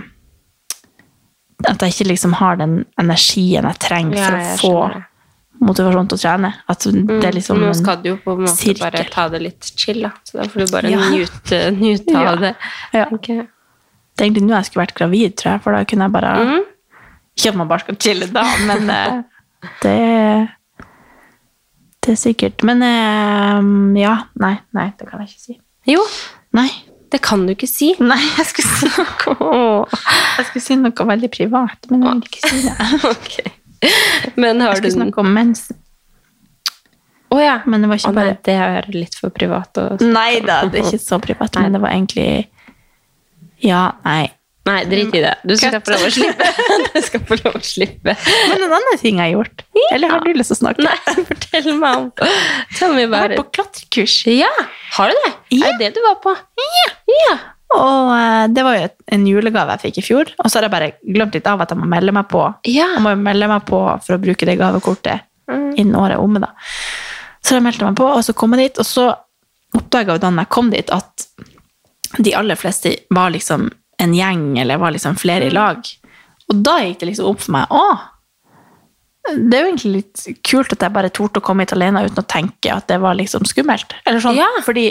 At jeg ikke liksom har den energien jeg trenger Ja, for å få motivasjon til å trene. At det er liksom Nå skal du jo på en måte sirkel. bare ta det litt chill, da. Så da får du bare Ja. nyte, nyte <laughs> Ja. av det. Ja. Okay. Det er egentlig nå jeg skulle vært gravid, tror jeg, for da kunne jeg bare Mhm. Ikke at man bare skal chille da, men <laughs> eh, det Det er sikkert. Men eh, ja. Nei, nei, det kan jeg ikke si. Jo, Nei. det kan du ikke si. <laughs> Nei, jeg skulle si noe Jeg skulle si noe veldig privat, men jeg vil ikke si det. <laughs> okay. Men Jeg skulle du snakke om mens. Å ja. Men det var ikke oh, bare det er litt for privat. Og... Nei da, det er ikke så privat, men det var egentlig Ja, nei. Nei, drit i det. Du skal Cut. få lov å slippe. <laughs> Du skal få lov å slippe. Men en annen ting jeg har gjort. Eller har du lyst til å snakke? Nei, <laughs> fortell meg om Tell me Jeg vært på klatrekurs. Ja, har du det? Ja. Er det det du var på? Ja. ja. Og eh, det var jo en julegave jeg fikk i fjor. Og så har jeg bare glemt litt av at jeg må melde meg på. Ja. Jeg må jo melde meg på for å bruke det gavekortet innen året er omme. da. Så jeg meldte meg på, og så kom jeg dit, og så oppdaga jeg da jeg kom dit, at de aller fleste var liksom en gjeng, eller var liksom flere i lag. Og da gikk det liksom opp for meg Å! Det er jo egentlig litt kult at jeg bare torde å komme hit alene uten å tenke at det var liksom skummelt. Eller sånn, Ja. Fordi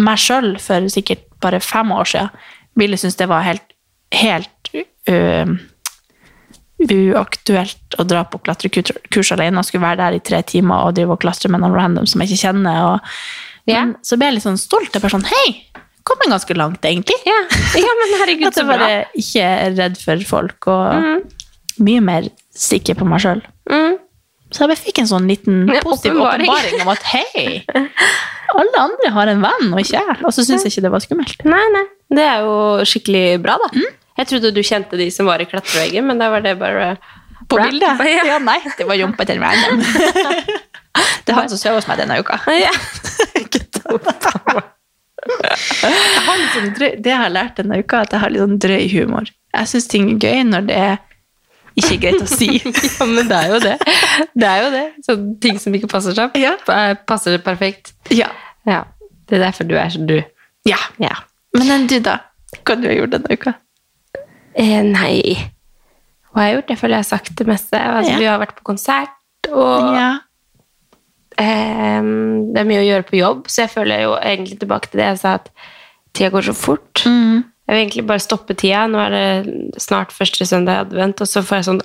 meg sjøl for sikkert bare fem år siden ville synes det var helt, helt uh, uaktuelt å dra på klatrekurs alene og skulle være der i tre timer og drive og klatre med noen random som jeg ikke kjenner. Og, Ja. Men så ble jeg litt sånn stolt. Jeg bare sånn Hei! Kom jeg ganske langt, egentlig. Ja. ja, men herregud, At så jeg bra. bare ikke er redd for folk, og mye mer sikker på meg sjøl. Mm. Så jeg fikk en sånn liten positiv åpenbaring. om at hei, alle andre har en venn, og ikke jeg. Og så syns jeg ikke det var skummelt. Nei, nei. Det er jo skikkelig bra, da. Jeg trodde du kjente de som var i klatreveggen, men da var det bare På Bra. bildet? <laughs> Ja. Ja, nei, det var jumpa til random. <laughs> Det er han som sover hos meg denne uka. Ja. <laughs> Sånn drøy, det jeg har lært denne uka, at jeg har litt sånn drøy humor. Jeg syns ting er gøy når det er ikke greit å si. <laughs> ja, men det er jo det. Det er jo det. Sånne ting som ikke passer seg. Ja. Passer det perfekt. Ja. Ja. Det er derfor du er som du. ja. Ja. Men enn du, da? Hva du har gjort denne uka? Eh, nei Hva har jeg gjort? Jeg føler jeg har sagt det meste. Altså, Ja. Vi har vært på konsert, og Ja. eh, det er mye å gjøre på jobb, så jeg føler jo egentlig tilbake til det jeg sa, at tida går så fort. Mm. Jeg vil egentlig bare stoppe tida. Nå er det snart første søndag i advent, og så får jeg sånn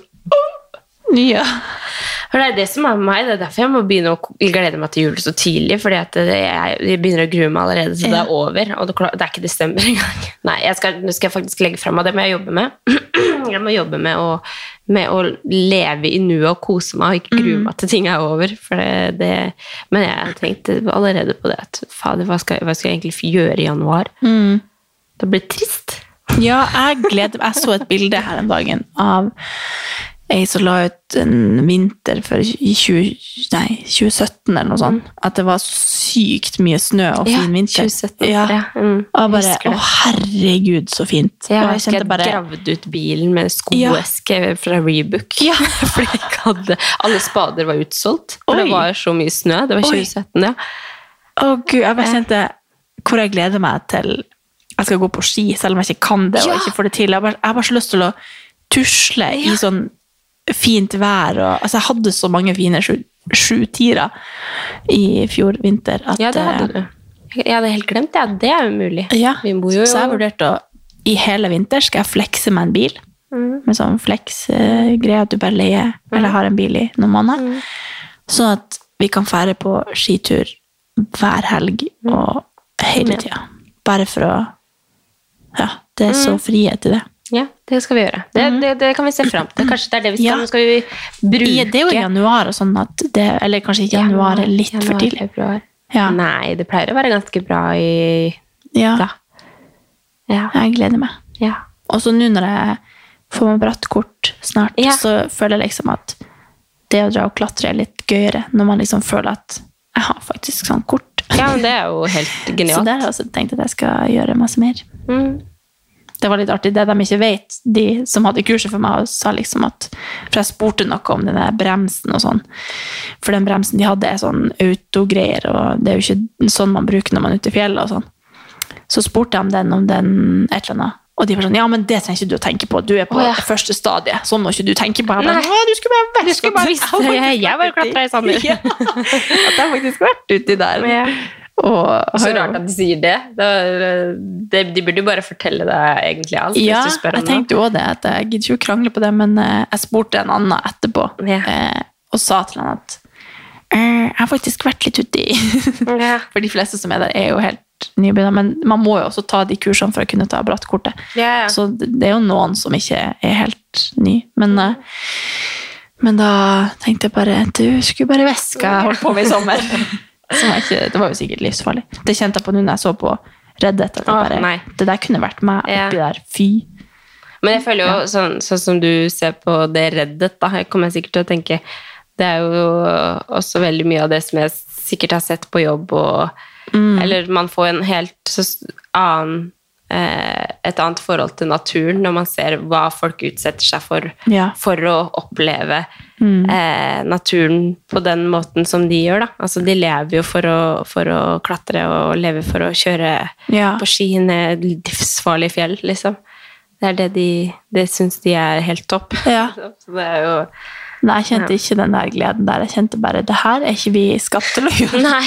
ja. For det er det som er med meg. Det er derfor jeg må begynne å glede meg til jul så tidlig. fordi at jeg, jeg begynner å grue meg allerede til det er over. Og det, det er ikke desember <laughs> engang. Nei, skal, nå skal jeg faktisk legge fram, og det må jeg jobbe med. <clears throat> Jeg må jobbe med å, med å leve i nuet og kose meg og ikke grue meg til ting er over. For det, det, men jeg tenkte allerede på det at fader, hva skal, hva skal jeg egentlig gjøre i januar? Det blir trist. Ja, jeg gleder meg. Jeg så et bilde her om dagen av ei som la ut en vinter for i 20, nei, 2017 eller noe sånt. At det var sykt mye snø og fin vinter. 2017. Ja. Ja, mm, Og bare Å, herregud, så fint. Jeg og jeg kjente jeg bare gravde ut bilen med skoeske fra Rebook. Ja. <laughs> for jeg ikke hadde, alle spader var utsolgt. For Oi. det var så mye snø. Det var Oi. 2017, ja. Å, gud, jeg bare kjente hvor jeg gleder meg til jeg skal gå på ski, selv om jeg ikke kan det og ikke får det til. Jeg har bare, jeg har bare så lyst til å tusle i sånn fint vær. Og, altså, jeg hadde så mange fine sju, sjutiere i fjor vinter. At, Ja, det hadde eh, du. Jeg hadde helt glemt det. Ja, det er umulig. Ja, Vi bor jo så jeg vurderte å i hele vinter skal jeg flekse meg en bil. Mm. Med sånn flex-greie at du bare leier eller har en bil i noen måneder. Mm. Sånn at vi kan fære på skitur hver helg og hele tida. Bare for å Ja, det er Mm. så frihet i det. Ja, det skal vi gjøre. Det, det, det kan vi se fram til. Kanskje det er det vi skal. Ja. Nå skal vi bruke det er jo januar og sånn at det Eller kanskje ikke januar, er litt for tidlig. Ja. Nei, det pleier å være ganske bra i Ja, da. Ja. jeg gleder meg. ja. Og så nå når jeg får meg bratt kort snart, så føler jeg liksom at det å dra og klatre er litt gøyere, når man liksom føler at jeg har faktisk sånn kort. ja, men det er jo helt <laughs> genialt. Så der har jeg også tenkt at jeg skal gjøre masse mer. Mm. Det var litt artig, det de ikke vet, de som hadde kurset for meg, sa liksom at For jeg spurte noe om den der bremsen og sånn. For den bremsen de hadde, er sånn autogreier, og det er jo ikke sånn man bruker når man er ute i fjellet og sånn. Så spurte jeg om den, om den et eller annet Og de var sånn Ja, men det trenger ikke du å tenke på. Du er på oh, ja. første stadiet. Sånn må ikke du tenke på. Jeg bare, Nei. Du skulle bare vært Du skulle bare visst <laughs> det. Jeg- jeg bare klatra i sanden. <laughs> Ja, at jeg faktisk har vært uti der. Og, Så rart at de sier det. Da- det. De burde jo bare fortelle deg egentlig alt. Ja, jeg tenkte jo også det. At jeg gidder ikke å krangle på det, men eh, jeg spurte en annen etterpå Ja. eh, og sa til han at eh, jeg har faktisk vært litt uti <laughs> Ja. For de fleste som er der, er jo helt nybegynner, men man må jo også ta de kursene for å kunne ta brattkortet. Ja. Så det er jo noen som ikke er helt ny. Men, eh, men da tenkte jeg bare Du skulle bare veska jeg holdt på med i sommer. <laughs> Jeg ikke, det var jo sikkert livsfarlig. Det kjente jeg på nå når jeg så på Reddit. At bare, oh, det der kunne vært meg Ja. oppi der. Fy. Men jeg føler jo, sånn, sånn som du ser på det Reddit, da, jeg kommer sikkert til å tenke Det er jo også veldig mye av det som jeg sikkert har sett på jobb, og Eller man får en helt annen eh, et annet forhold til naturen når man ser hva folk utsetter seg for Ja. for å oppleve eh, naturen på den måten som de gjør. Da. Altså, de lever jo for å, for å klatre og lever for å kjøre Ja. på ski ned livsfarlige fjell, liksom. Det er det de Det syns de er helt topp. Ja. <laughs> Så det er jo Nei, jeg kjente ikke den der gleden der. Jeg kjente bare det her er ikke vi skapt til å <laughs> gjøre. Nei.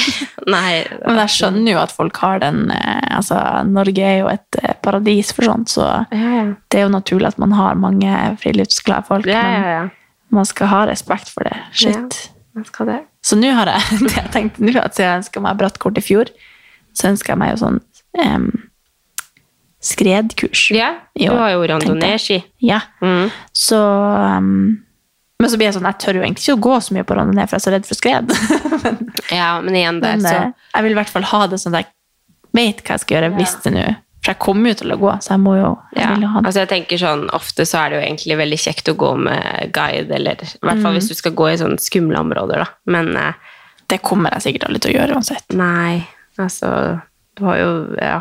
nei Men jeg skjønner jo at folk har den eh, Altså, Norge er jo et eh, paradis for sånt, så Ja, ja. det er jo naturlig at man har mange friluftsglade folk. Ja, men ja, ja. Man skal ha respekt for det. Shit. Ja, det. Så nå har jeg <laughs> jeg tenkte nå, at jeg ønska meg brattkort i fjor, så ønsker jeg meg jo sånn um, skredkurs. Ja, du har jo randonee-ski. Ja. Mm. Så um, Men så blir jeg sånn, jeg tør jo egentlig ikke å gå så mye på randonee, for jeg er så redd for skred. <laughs> Ja, men igjen der, Men så eh, jeg vil i hvert fall ha det sånn at jeg vet hva jeg skal gjøre hvis det nå For jeg kommer jo til å gå, så jeg må jo jeg ja. jo ha det. altså jeg tenker sånn, Ofte så er det jo egentlig veldig kjekt å gå med guide, eller i hvert Mm. fall hvis du skal gå i sånne skumle områder, da. Men eh, Det kommer jeg sikkert aldri til å gjøre uansett. nei, altså Du har jo ja,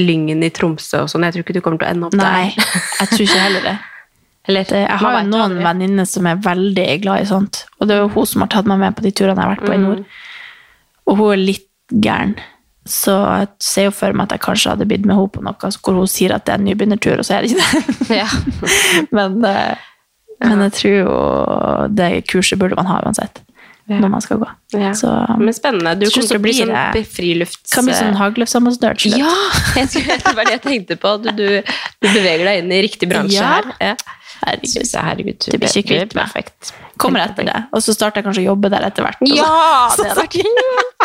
Lyngen i Tromsø og sånn. Jeg tror ikke du kommer til å ende opp Nei, der. jeg tror ikke heller det. <laughs> Eller, det jeg har jo noen venninner som er veldig glad i sånt. Og det er jo hun som har tatt meg med på de turene jeg har vært på i Mm. nord. Og hun er litt gæren. Så jeg ser jo for meg at jeg kanskje hadde bitt med henne på noe hvor hun sier at det er en nybegynnertur, og så er det ikke det. Ja. <laughs> men, eh, men jeg tror jo det kurset burde man ha uansett. Når man skal gå. Ja. Så, Men spennende. Du kommer til å bli sånn blir frilufts... kan bli sånn Hagløfsambassadør til slutt. Ja! Det var det jeg tenkte på. Du, du, du beveger deg inn i riktig bransje Ja. her. Herregud. Jeg, herregud, Du blir ikke kvitt meg. Kommer etter det. Og så starter jeg kanskje å jobbe der etter hvert. Ja! Det <laughs> hadde vært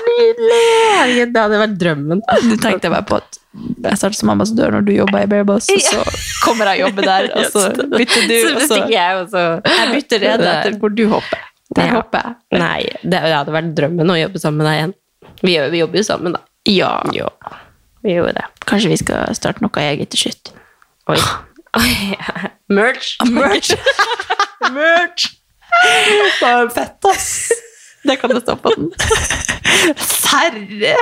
nydelig! Det hadde vært drømmen. Du tenkte bare på at jeg starter som ambassadør når du jobber i Bearboss, og så kommer jeg og jobber der, og så <laughs> bytter du, og så jeg bytter rede etter hvor du hopper. Der hopper jeg. Nei, det, det hadde vært drømmen å jobbe sammen med deg igjen. Vi, vi jobber jo sammen, da. Ja. ja. vi gjorde det. Kanskje vi skal starte noe eget til slutt. Oi. Oi. <laughs> Merch. Merch! Merch! Fett, ass! Det kan det stå på den. Serre!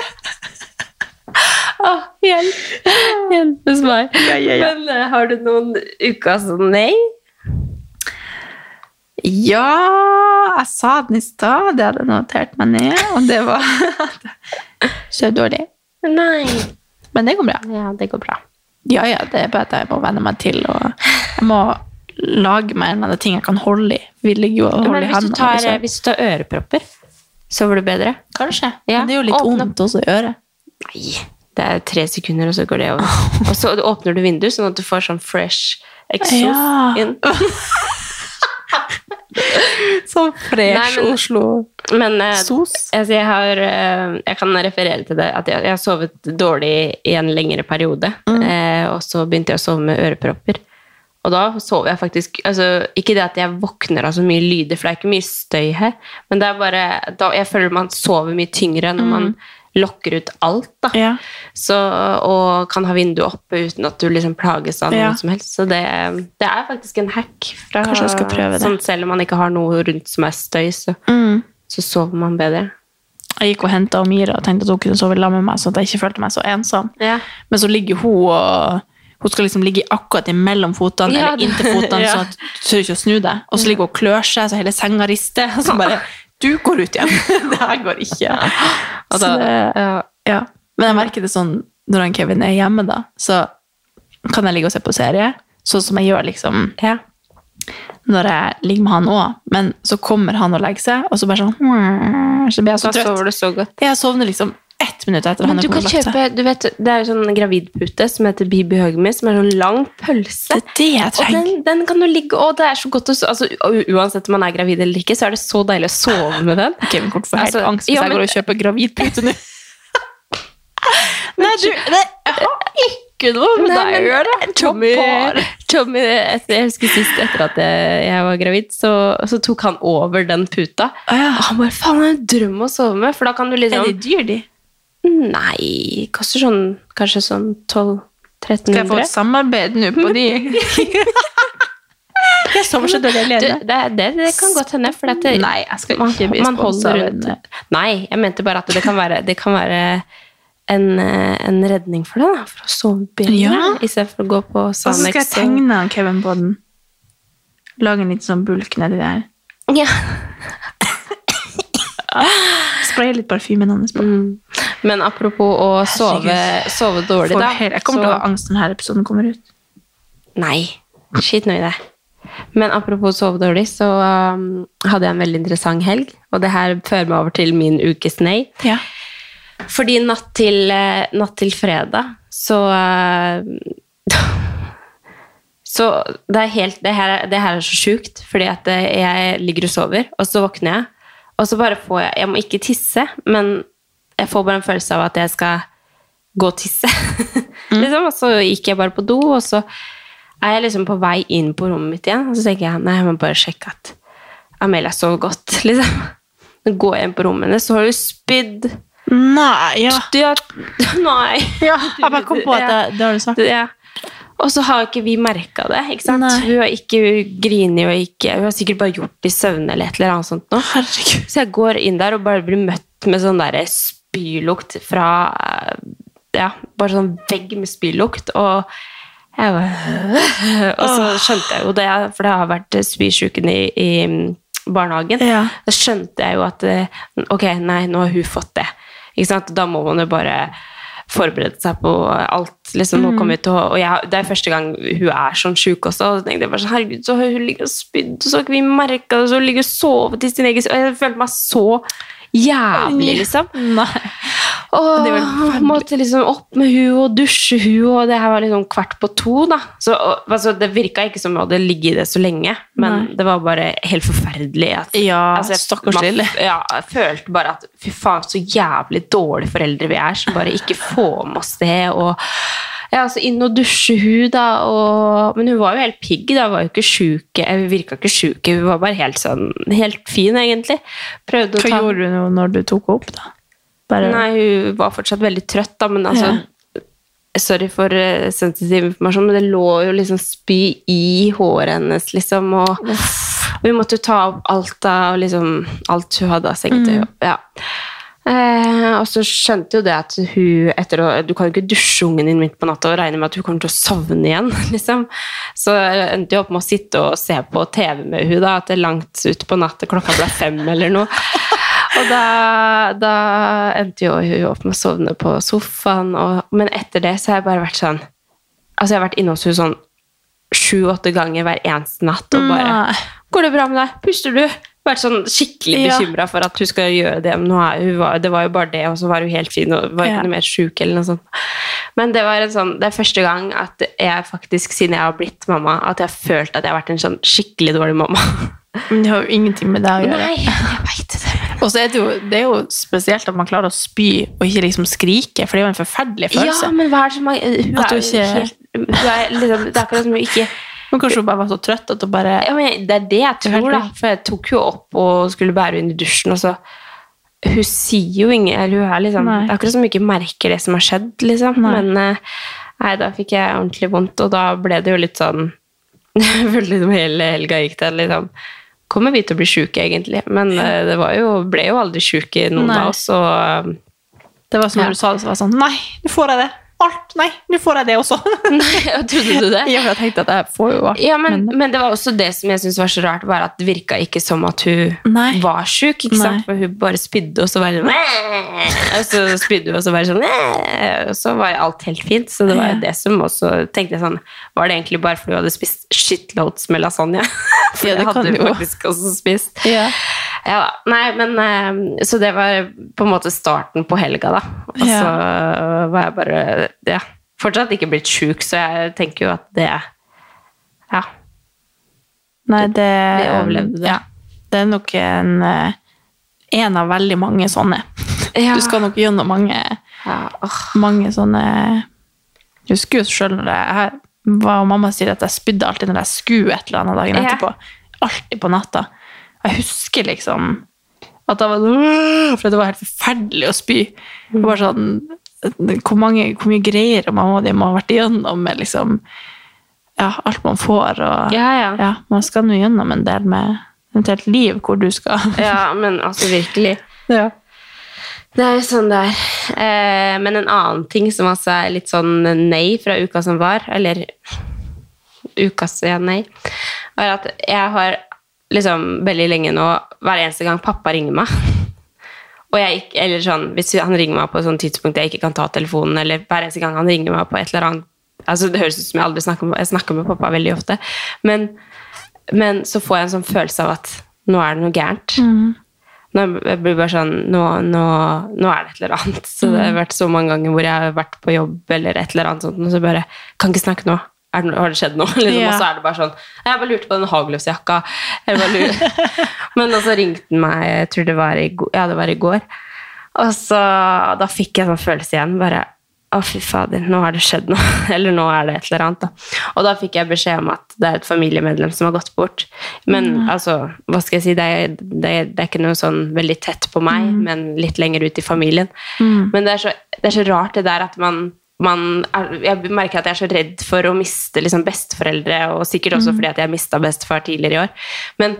Oh, hjelp. Hjelpes meg. Men uh, har du noen ukas nei? Ja, jeg sa den i stad, det hadde jeg notert meg ned, og det var <laughs> så dårlig. Nei. Men det går bra. Ja, det går bra. Ja, ja, det er bare at jeg må venne meg til, og jeg må lage meg en eller annen ting jeg kan holde i. Vi ligger jo og holder i hendene. tar, liksom. hvis du tar ørepropper, sover du bedre? Kanskje. Ja, Men det er jo litt åpne- vondt også i øret. Nei, det er tre sekunder, og så går det over. <laughs> Og så åpner du vinduet, sånn at du får sånn fresh exo Ja. inn. <laughs> <laughs> Så fresh Oslo. Men eh, Sos. altså, jeg, har, eh, jeg kan referere til det, at jeg, jeg har sovet dårlig i en lengre periode. Eh, og så begynte jeg å sove med ørepropper. Og da sover jeg faktisk altså, Ikke det at jeg våkner av så mye lyder, for det er ikke mye støy her, men det er bare da, Jeg føler man sover mye tyngre når man lokker ut alt. da. Ja. Så, og kan ha vinduet oppe uten at du liksom plages av noe Ja. som helst. Så det, det er faktisk en hack. Fra, Kanskje jeg skal prøve det. Sånn, selv om man ikke har noe rundt som er støy, så, Mm. så sover man bedre. Jeg gikk og henta Mira og tenkte at hun kunne sove sammen med meg, så at jeg ikke følte meg så ensom. Ja. Men så ligger hun og hun skal liksom ligge akkurat imellom fotene, Ja, eller inntil fotene, <laughs> ja. sånn at du tør ikke å snu deg. Og så ligger hun og klør seg, så hele senga rister. Og så bare Du går ut igjen! <laughs> det her går ikke. Så Altså, det, ja. ja. Men jeg merker det sånn når han Kevin er hjemme, da, så kan jeg ligge og se på serie, sånn som jeg gjør liksom Ja. når jeg ligger med han òg. Men så kommer han og legger seg, og så bare sånn Så blir jeg så Da sover du så godt. Jeg sovner liksom ett minutt etter Men du kan kjøpe, du vet, Det er jo sånn gravidpute som heter Bibi Hugmy, som er sånn lang pølse. Det er det jeg Og den, den kan jo ligge Og det er så godt å altså, Uansett om man er gravid eller ikke, så er det så deilig å sove med den. Kommer til å få helt Altså, angst hvis ja, jeg går og kjøper gravidpute nå. <laughs> Nei, du, det, jeg har ikke noe med deg å gjøre. Tommy, Tommy etter, Jeg husker sist etter at jeg, var gravid, så, så tok han over den puta. Ah, ja. Og han bare Faen, det er en drøm å sove med, for da kan du Er liksom de dyr, de? Nei, koster sånn kanskje sånn 12 Skal jeg få et samarbeid nå på de? <laughs> jeg sover så dårlig alene. det, det, det kan godt hende, for det, Nei, jeg skal man, ikke bli rundt Nei, jeg mente bare at det kan være, det kan være en, en redning for deg, da, for å sove bedre, Ja. i stedet for å gå på Og så skal jeg tegne Kevin på den. Lage en liten sånn bulk nedi der. Ja. <laughs> <laughs> Spraye litt parfymen hennes på. Mm. Men apropos å sove, sove dårlig, da. Jeg kommer til å ha angst når denne episoden kommer ut. Nei, skit nå i det. Men apropos sove dårlig, så um, hadde jeg en veldig interessant helg. Og det her fører meg over til min ukes nei. Ja. Fordi natt til, eh, natt til fredag så uh, <laughs> Så det er helt Det her, er- det her er så sjukt, fordi at eh, jeg ligger og sover, og så våkner jeg, og så bare får jeg Jeg må ikke tisse, men jeg får bare en følelse av at jeg skal gå og tisse. <laughs> liksom, og så gikk jeg bare på do, og så er jeg liksom på vei inn på rommet mitt igjen, og så tenker jeg nei, jeg må bare sjekke at Amelia sover godt, <laughs> liksom. Så går jeg inn på rommet hennes, så har hun spydd. Nei, ja. Ja, <laughs> nei. ja. Jeg bare kom på at det, det har du sagt. Ja. Og så har ikke vi merka det. ikke sant? Nei. Hun har ikke grinet og ikke Hun har sikkert bare gjort det i søvne eller et eller annet sånt. Nå. Herregud. Så jeg går inn der og bare blir møtt med sånn der spylukt fra Ja, bare sånn vegg med spylukt. Og jeg bare <laughs> Og så skjønte jeg jo det, for det har vært spysjuken i, i barnehagen. Ja. Da skjønte jeg jo at eh, ok, nei, nå har hun fått det. Ikke sant? Da må man jo bare forberede seg på alt. Liksom, kommer vi til å, og jeg, Det er første gang hun er sånn sjuk også. Og så tenkte jeg bare sånn, herregud, så hun ligget og spydde, og så har ikke vi merka det, så hun ligger og sovet i sin egen Og jeg følte meg så jævlig, liksom. Nei. Og måtte liksom opp med hun og dusje hun, og det her var liksom kvart på to, da. Så og, altså, det virka ikke som jeg hadde ligget i det så lenge, men Nei. det var bare helt forferdelig. At, Ja, altså, stakkars lille. Ja, jeg følte bare at fy faen, så jævlig dårlige foreldre vi er, som bare ikke får med oss det. og ja, altså inn og dusje hun da, og, men hun var jo helt pigg da, hun var jo ikke sjuk, hun virka ikke sjuk, hun var bare helt sånn, helt fin egentlig. Prøvde Hva ta... gjorde du nå når du tok henne opp, da? Bare, Nei, hun var fortsatt veldig trøtt, da, men altså Sorry for uh, sensitiv informasjon, men det lå jo liksom spy i håret hennes, liksom, og vi måtte jo ta opp alt av liksom, alt hun hadde av sengetøy. Ja. Eh, og så skjønte jo det at hun etter å, Du kan jo ikke dusje ungen din midt på natta og regne med at hun kommer til å sovne igjen. <laughs> liksom. Så jeg endte jeg opp med å sitte og se på TV med hun da, at det er langt ut på natta, klokka ble fem eller noe. <laughs> Og da, da endte jo hun opp med å sovne på sofaen, og, men etter det så har jeg bare vært sånn Altså, jeg har vært inne hos henne sånn sju-åtte ganger hver eneste natt og bare 'Går det bra med deg? Puster du?' Vært sånn skikkelig Ja. for at hun skal gjøre det. Men hun var, det var jo bare det, og så var hun helt fin og var ikke noe mer sjuk. eller noe sånt. Men det var en sånn, det er første gang at jeg faktisk, siden jeg har blitt mamma, at jeg har følt at jeg har vært en sånn skikkelig dårlig mamma. Men det har jo ingenting med deg å gjøre. Nei, jeg vet det. <laughs> Og så er det, jo, det er jo spesielt at man klarer å spy og ikke liksom skrike, for det er jo en forferdelig følelse. Ja, men hva er det som hun du er ikke- helt, hun er liksom, Det er akkurat som hun ikke Men kanskje hun bare var så trøtt at hun bare ja, men Det er det jeg tror, da. For jeg tok jo opp og skulle bære henne i dusjen, og så Hun sier jo ingen eller hun er liksom, Nei. Det er akkurat som hun ikke merker det som har skjedd, liksom. Nei. Men eh, nei, da fikk jeg ordentlig vondt, og da ble det jo litt sånn <laughs> Jeg følte liksom hele helga gikk til liksom Kommer vi til å bli sjuke, egentlig? Men eh, det var jo, ble jo aldri sjuke, noen Nei. av oss. Og eh, Det var som Ja. du sa det, så var det sånn Nei, nå får jeg det! Alt. Nei, nå får jeg det også. <laughs> Nei, Trodde du det? Ja, jeg tenkte at jeg får jo alt. Ja, men, men det var også det som jeg syntes var så rart, var at det virka ikke som at hun Nei. var sjuk. ikke Nei. sant? For hun bare spydde, og så var det sånn Og så spydde hun, og så bare sånn Og så var alt helt fint. Så det var jo det som også tenkte jeg sånn Var det egentlig bare fordi hun hadde spist shitloads med lasagne? <laughs> For Ja, det det hadde hun faktisk også spist. Ja. Ja. Nei, men eh, Så det var på en måte starten på helga, da. Og så var jeg bare ja, fortsatt ikke blitt sjuk, så jeg tenker jo at det Ja. Nei, det Vi overlevde det. Ja. Det er nok en, eh, en av veldig mange sånne. Ja. Du skal nok gjennom mange, ja oh. mange sånne Jeg husker jo sjøl når jeg, var, mamma sier at jeg spydde alltid når jeg skulle et eller annet dagen etterpå. Alltid på natta. Jeg husker liksom at jeg var sånn For det var helt forferdelig å spy. Bare var sånn hvor, mange, hvor mye greier mamma og de må ha vært igjennom med liksom ja, alt man får. Og, Ja, ja. man skal nå gjennom en del med et helt liv hvor du skal <laughs> Ja, men altså virkelig. Ja. Det er jo sånn det er. Eh, men en annen ting som altså er litt sånn nei fra uka som var, eller ukas ja, nei, er at jeg har liksom veldig lenge nå, hver eneste gang pappa ringer meg, <laughs> og jeg eller sånn, hvis han ringer meg på et sånt tidspunkt jeg ikke kan ta telefonen, eller hver eneste gang han ringer meg på et eller annet, altså det høres ut som jeg aldri snakker med, jeg snakker med pappa veldig ofte, men, men så får jeg en sånn følelse av at nå er det noe gærent. Nå jeg blir bare sånn nå, nå, nå er det et eller annet. Så det har vært så mange ganger hvor jeg har vært på jobb eller et eller annet sånt, og så bare Kan ikke snakke nå. Det, har det skjedd noe? <laughs> Liksom, Ja. Og så er det bare sånn Jeg bare lurte på den hagløsjakka. Jeg. <laughs> Men så ringte han meg, jeg tror det var i. Ja, det var i går. Og så da fikk jeg sånn følelse igjen. bare å, fy fader, nå har det skjedd noe. <laughs> Eller nå er det et eller annet. Da. Og da fikk jeg beskjed om at det er et familiemedlem som har gått bort. Men altså, hva skal jeg si, det er, det er, det er ikke noe sånn veldig tett på meg, men litt lenger ut i familien. Men det er, så, det er så rart det der at man er, Jeg merker at jeg er så redd for å miste liksom, besteforeldre, og sikkert også fordi at jeg mista bestefar tidligere i år. Men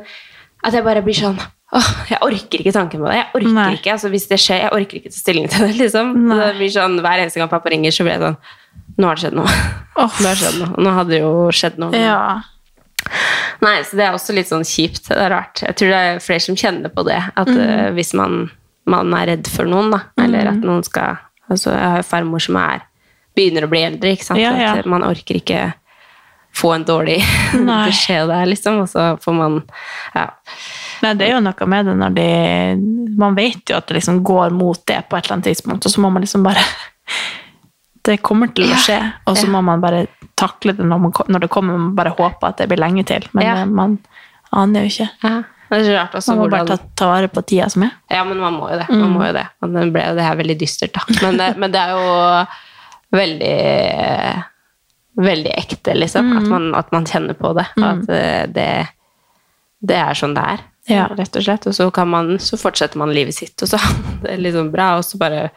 at jeg bare blir sånn Åh, jeg orker ikke tanken på det. Jeg orker Nei. ikke, altså Hvis det skjer, jeg orker ikke ta stilling til det. liksom. Nei. Det blir sånn, Hver eneste gang pappa ringer, så blir jeg sånn Nå har det skjedd noe. Oh. <laughs> Nå har det skjedd noe. Nå hadde det jo skjedd noe. Ja. Nei, så det er også litt sånn kjipt. Det er rart. Jeg tror det er flere som kjenner på det. At eh, hvis man, man er redd for noen, da, eller at noen skal altså Jeg har jo farmor som er begynner å bli eldre, ikke sant. Ja, ja. At man orker ikke få en dårlig <laughs> beskjed der, liksom. Og så får man Ja. Nei, det er jo noe med det når de Man vet jo at det liksom går mot det på et eller annet tidspunkt, og så må man liksom bare <laughs> Det kommer til å Ja, skje, og så ja. må man bare takle det når, man, når det kommer, man bare håpe at det blir lenge til. Men Ja. man aner jo ikke. ja. Det er rart også Man må bare ta, ta vare på tida som er. Ja, men man må jo det. Mm. Man må jo det. Og det ble jo det her veldig dystert, da. Men men det er jo veldig Veldig ekte, liksom. Mm. At, man, at man kjenner på det. At eh, det, det er sånn det er, Ja. rett og slett. Og så, kan man, så fortsetter man livet sitt, og så <laughs> det er liksom bra, og så bare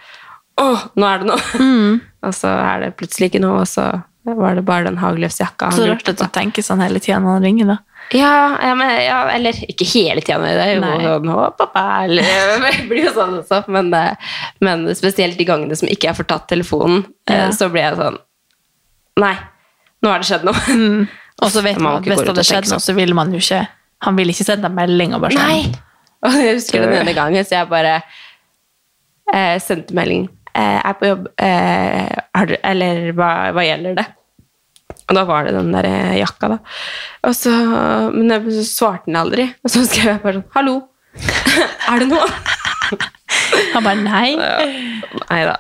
Å, nå er det noe! Mm. <laughs> og så er det plutselig ikke noe, og så var det bare den hagløsjakka han Så rart at du tenker sånn hele tida når han ringer, da. Ja, ja, men, ja, eller ikke hele tida, det er jo Nei. sånn Å, pappa, eller <laughs> Det blir jo sånn også. Men, eh, men spesielt de gangene som ikke jeg får tatt telefonen, eh, Ja. så blir jeg sånn Nei, nå har det skjedd noe. Mm. Og så <laughs> vet Man at hvis det hadde skjedd noe, så ville man jo ikke Han ville ikke sende en melding og bare sånn Nei! <laughs> Og jeg husker den ene gangen, så jeg bare eh, sendte melding. Eh, er på jobb. Eh, har du, eller hva, hva gjelder det? Og da var det den der eh, jakka, da. Og så, men så svarte den aldri. Og så skrev jeg bare sånn Hallo! <laughs> er det noe? Han bare nei. Nei da.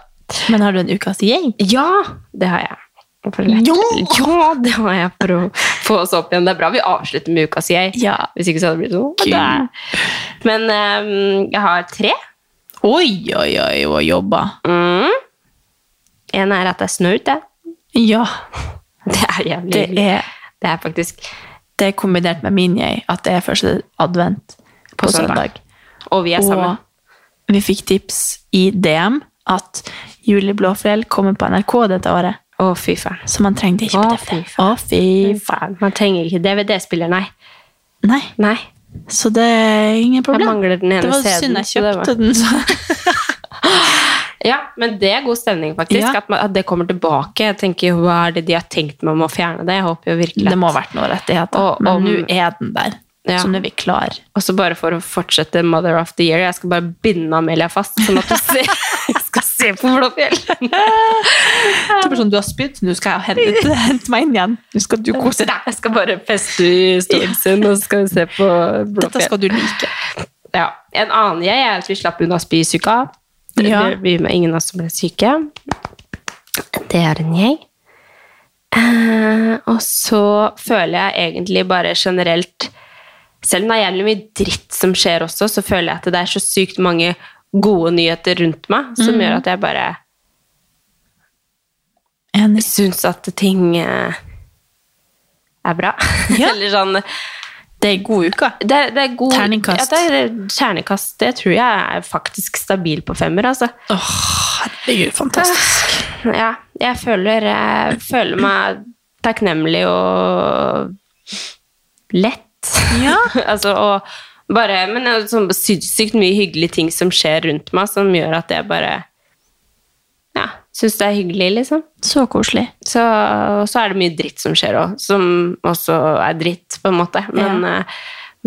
Men har du en ukas gjeng? Ja, det har jeg. For. Ja! det har jeg for å få oss opp igjen. Det er bra vi avslutter med ukas jeg. Ja. Hvis ikke så hadde det blitt sånn. Men um, jeg har tre. Oi, oi, oi, og jobba. Mm. En er at det er snø ute. Ja. Det er jævlig Det er, Det er faktisk det er kombinert med min jeg, at det er første advent på, På søndag. søndag. Og vi er sammen. Og vi fikk tips i DM at Julie Blåfjell kommer på NRK dette året. Å, fy faen. Så man trengte ikke på DVD. Å, fy faen. Man trenger ikke DVD-spiller, nei. Nei, Nei. så det er ingen problem. Jeg mangler den ene det var synd jeg kjøpte den. Så. <laughs> Ja, men det er god stemning, faktisk. Ja. At, man, at det kommer tilbake. Jeg tenker, Hva er det de har tenkt med om å fjerne det? Jeg håper jo virkelig Det må ha vært noen rettigheter. Og- og nå er den der. Ja. Så nå er vi klar. Og så bare for å fortsette Mother of the Year, jeg skal bare binde Amelia fast, sånn at du <laughs> ser, skal se på Blåfjell. <laughs> Det sånn, du har spydd, nå skal jeg hente, <laughs> hente meg inn igjen. Nå skal du kose deg. Jeg skal bare feste i stolen sin, og så skal vi se på Blåfjell. Dette skal du like. Ja. En annen jeg er at vi slapp unna spysyka. Det ble med ingen av oss som ble syke. Det er en jeg. Eh, og så føler jeg egentlig bare generelt Selv om det er jævlig mye dritt som skjer også, så føler jeg at det er så sykt mange gode nyheter rundt meg som gjør at jeg bare Enig. syns at ting eh, er bra. Ja. <laughs> Eller sånn Det er god uke. det, det er god Terningkast. Ja, det er terningkast. Det tror jeg er faktisk stabil på femmer, altså. Åh, herregud, fantastisk. Ja, jeg føler, jeg føler meg takknemlig og lett. Ja. <laughs> altså, og bare, men det er sånn sykt mye hyggelige ting som skjer rundt meg, som gjør at jeg bare syns det er hyggelig, liksom. Så koselig. Så, så er det mye dritt som skjer òg, som også er dritt, på en måte. Men, ja.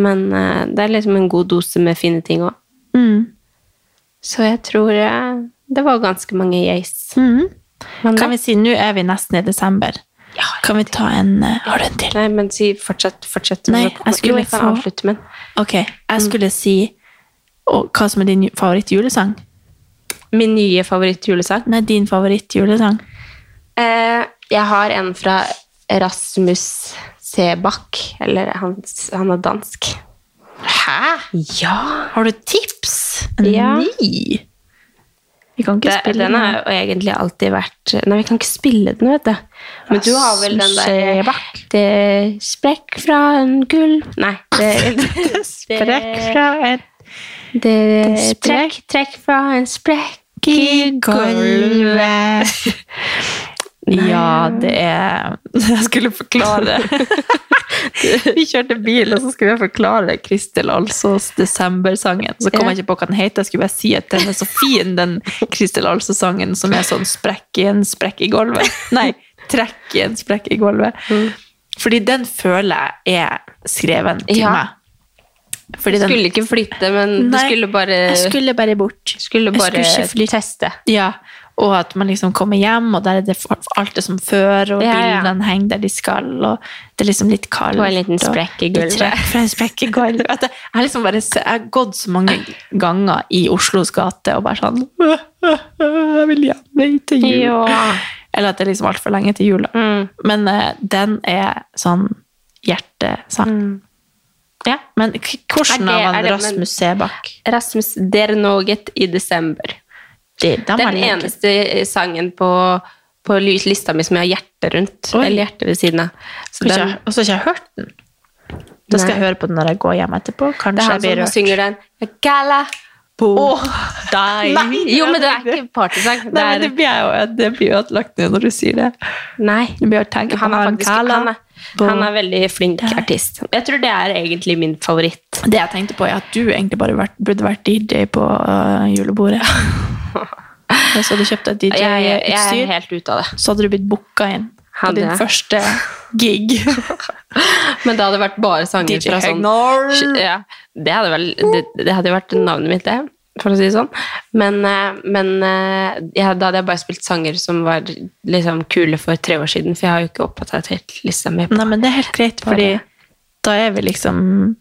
men eh, det er liksom en god dose med fine ting òg. Mm. Så jeg tror eh, det var ganske mange yes. Mm. Kan vi si, nå er vi nesten i desember. Kan vi ta en eh, Har du en til? Nei, men si fortsett. fortsett Nei, jeg skulle jo, jeg få- avslutte med. Ok, jeg skulle si og, hva som er din favorittjulesang. Min nye favorittjulesang. Nei, din favorittjulesang. Eh, jeg har en fra Rasmus Sebakk. Eller han, han er dansk. Hæ? Ja! Har du tips? En Ja. ny? Vi kan ikke Det, spille den har jo egentlig alltid vært Nei, vi kan ikke spille den, vet du. Men du har vel den der. Det sprekk fra en gull Nei. Det, <laughs> det, Sprekk fra et det, er trekk, trekk fra en sprekk i gulvet. <laughs> Ja, det er <laughs> Jeg skulle forklare <laughs> Vi kjørte bil, og så skulle jeg forklare Kristel Alsås desembersangen. Så kom jeg ikke på hva den heter. Jeg skulle bare si at den er så fin, den Kristel Alsås-sangen som er sånn sprekk i en sprekk i gulvet. Nei, trekk i en sprekk i gulvet. Fordi den føler jeg er skreven til Ja. meg. Fordi den, skulle ikke flytte, men du skulle bare jeg skulle bare bort. skulle jeg skulle ikke teste. Ja, og at man liksom kommer hjem, og der er det alt det som før, og Ja, ja. bildene henger der de skal, og det er liksom litt kaldt. Og en liten <laughs> sprekk i gulvet. sprekk i gulvet. Jeg har liksom bare jeg har gått så mange ganger i Oslos gate og bare sånn <laughs> Jeg vil hjem til jul. Ja. Eller at det er liksom altfor lenge til jula. Mm. Men uh, den er sånn hjertesang. Ja. Men hvordan Er det- er det- Rasmus Sebakk? Rasmus Der Noget i desember. Det- den Den eneste sangen på, på lista mi som jeg har hjertet rundt. Oi. Eller hjertet ved siden av. Så Og så den, har- og så har ikke jeg hørt den. Da skal Nei. jeg høre på den når jeg går hjem etterpå. Kanskje det Kanskje er jeg han blir som rørt. synger den. Gala på deg. Jo, men det er ikke partysang. <laughs> Nei, men det blir jo det blir jo ødelagt nå når du sier det. nei. Det blir å tenke Han er, faktisk, han, er, han er veldig flink artist. Jeg tror det er egentlig min favoritt. Det jeg tenkte på, er at du egentlig bare vært, burde vært DJ på uh, julebordet. <laughs> Så hadde du kjøpt deg DJ-utstyr, så hadde du blitt booka inn Hadde din første gig. <laughs> Men det hadde vært bare sanger DJ fra sånn Ja, det hadde vel det, det hadde vært navnet mitt, det, for å si det sånn. Men, eh, men eh, ja, da hadde jeg bare spilt sanger som var liksom kule for tre år siden, for jeg har jo ikke oppdatert lista mi. på- Nei, men det er helt greit, fordi da er vi liksom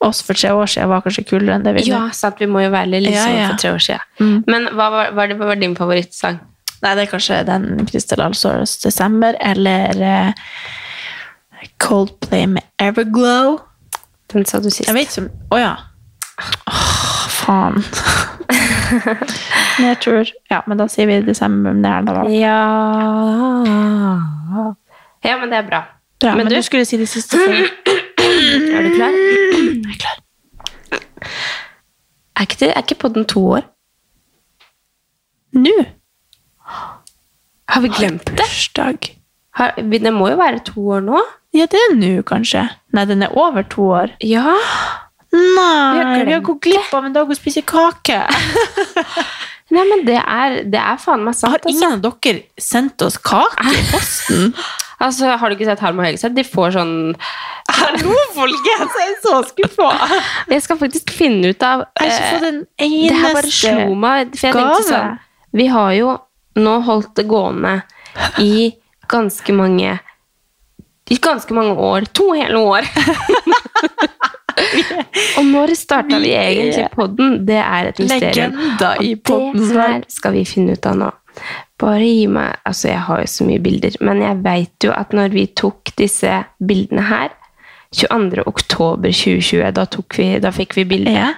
Oss for tre år siden var kanskje kulere enn det vi er Ja, sant, vi må jo være litt liksom Ja, ja. for tre år siden. Mm. Men hva var, hva var din favorittsang? Nei, det er kanskje den Kristel Alsås desember, eller uh, Coldplay med Everglow. Den sa du sist. Jeg vet som Å ja. Åh, faen. <laughs> men jeg tror Ja, men da sier vi desember. Men det er da Ja Ja, men det er bra. bra. Men Men, du- du, skulle si det siste før. <clears throat> Er du klar? <clears throat> Jeg er klar. Er ikke, det, er ikke podden to år? Nå? Har vi glemt det? Bursdag. Har, det må jo være to år nå? Ja, det er nå, kanskje. Nei, den er over to år. Ja. Nei, Vi har gått glipp av en dag å spise kake. <laughs> Nei, men det er, det er faen meg sant. Har ingen av dere sendt oss kake i posten? <laughs> Altså, har du ikke sett Harm og Hegeseth? De får sånn Hallo, folkens! Jeg er så skuffa! <laughs> Jeg skal faktisk finne ut av Jeg har ikke fått en eh, her bare eneste gave. sånn Vi har jo nå holdt det gående i ganske mange I ganske mange år. To hele år. <laughs> Og når starta vi egentlig podden? Det er et mysterium. Og det her skal vi finne ut av nå. Bare gi meg Altså, jeg har jo så mye bilder, men jeg veit jo at når vi tok disse bildene her 22. oktober 2020, da, tok vi, da fikk vi bilde. Ja.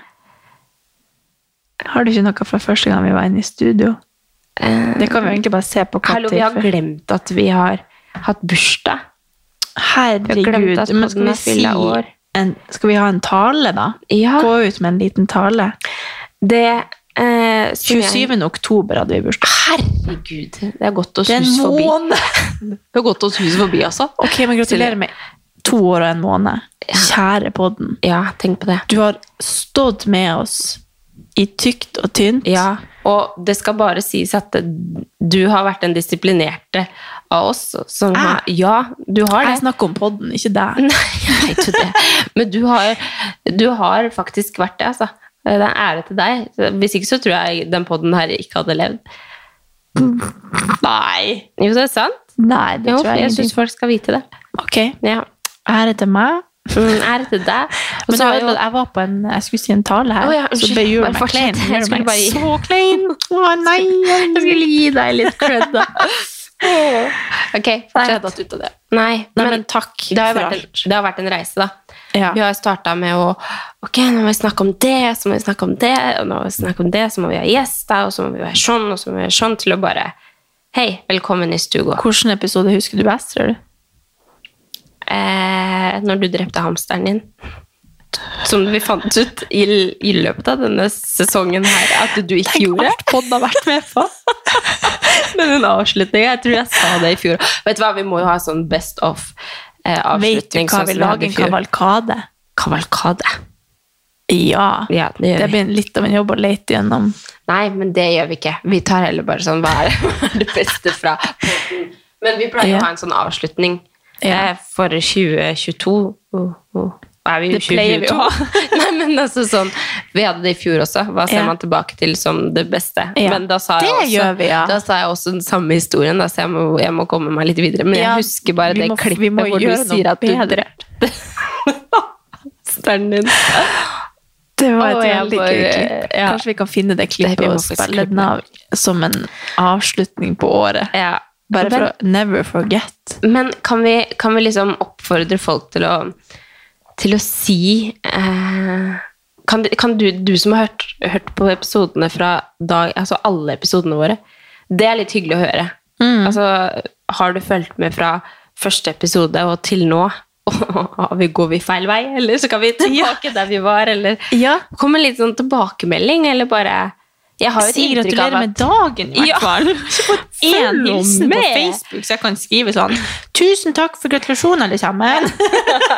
Har du ikke noe fra første gang vi var inne i studio? Det kan vi egentlig bare se på Hallo, vi har glemt at vi har hatt bursdag. Herregud. Men skal vi si en, Skal vi ha en tale, da? Ja, Gå ut med en liten tale. det eh, 27. jeg- 27. oktober hadde vi bursdag. Herregud, det er Det er en forbi. Det er godt å snuse forbi, altså. Ok, men gratulerer med to år og en måned. Kjære podden. Ja, tenk på det. Du har stått med oss i tykt og tynt. Ja, og det skal bare sies at du har vært den disiplinerte av oss. Som har, ja, du har Jeg snakker om podden, ikke deg. <laughs> Nei, jeg vet jo det. Men du har, du har faktisk vært det, altså. Det er ære til deg. Hvis ikke så tror jeg den podden her ikke hadde levd. Nei. Jo, det er sant. Nei, det Jo, tror jeg jeg syns folk skal vite det. Ok, Ja. ære til meg. Mm, ære til deg. Men så jeg, har jo jeg var på en Jeg skulle si en tale her, oh, ja, så ble Bare meg klein. Jeg skulle bare gi- så klein. <laughs> Å nei, jeg skulle gi deg litt cred, da. <laughs> Ok, fortsett at ut av det. Nei, Nei, men, men takk det har, vært en, det har vært en reise, da. Ja. Vi har starta med å Ok, nå må vi snakke om det, så må vi snakke om det, og nå må vi snakke om det, så må vi ha gjester, og så må vi være sånn, og så må vi være sånn, til å bare Hei, velkommen i stuga. Hvilken episode husker du best, tror du? Eh, når du drepte hamsteren din. Som vi fant ut i, i løpet av denne sesongen her at du ikke gjorde. podden har vært med på. <laughs> Men en avslutning Jeg tror jeg sa det i fjor. Vet du hva, Vi må jo ha sånn best of eh, Vet du avslutning. hva sånn vi hadde lager? En kavalkade. Kavalkade. Ja. Ja, det Det blir litt av en jobb å lete gjennom. Nei, men det gjør vi ikke. Vi tar heller bare sånn Hva er <laughs> hva er det beste fra? Men vi pleier Ja. å ha en sånn avslutning Ja. for 2022. Oh, oh. Er vi i Det pleier vi å 2022? <laughs> Nei, men altså sånn Vi hadde det i fjor også. Hva ser Ja. man tilbake til som det beste? Ja. Men da sa, jeg Det også, gjør vi, ja. da sa jeg også den samme historien, da, så jeg må, jeg må komme meg litt videre. Men jeg husker bare det må- klippet hvor du sier at du drepte hamsteren <laughs> din. Det var et jeg veldig bare- gøy klipp. Kanskje vi kan finne det Det klippet det og spille den av som en avslutning på året. Ja. Bare for å never forget. Men kan vi, kan vi liksom oppfordre folk til å, til å si eh, Kan, kan du, du som har hørt, hørt på episodene fra dag Altså alle episodene våre. Det er litt hyggelig å høre. Altså, har du fulgt med fra første episode og til nå? <laughs> Vi- Går vi feil vei, eller skal vi <laughs> tilbake der vi var? Eller Ja. Kom en litt sånn tilbakemelding, eller bare Jeg har jo et Si inntrykk gratulerer av med dagen, i hvert fall. Ja. én Følg hilsen på. Facebook, så jeg kan skrive sånn 'Tusen takk for gratulasjonen, alle sammen'.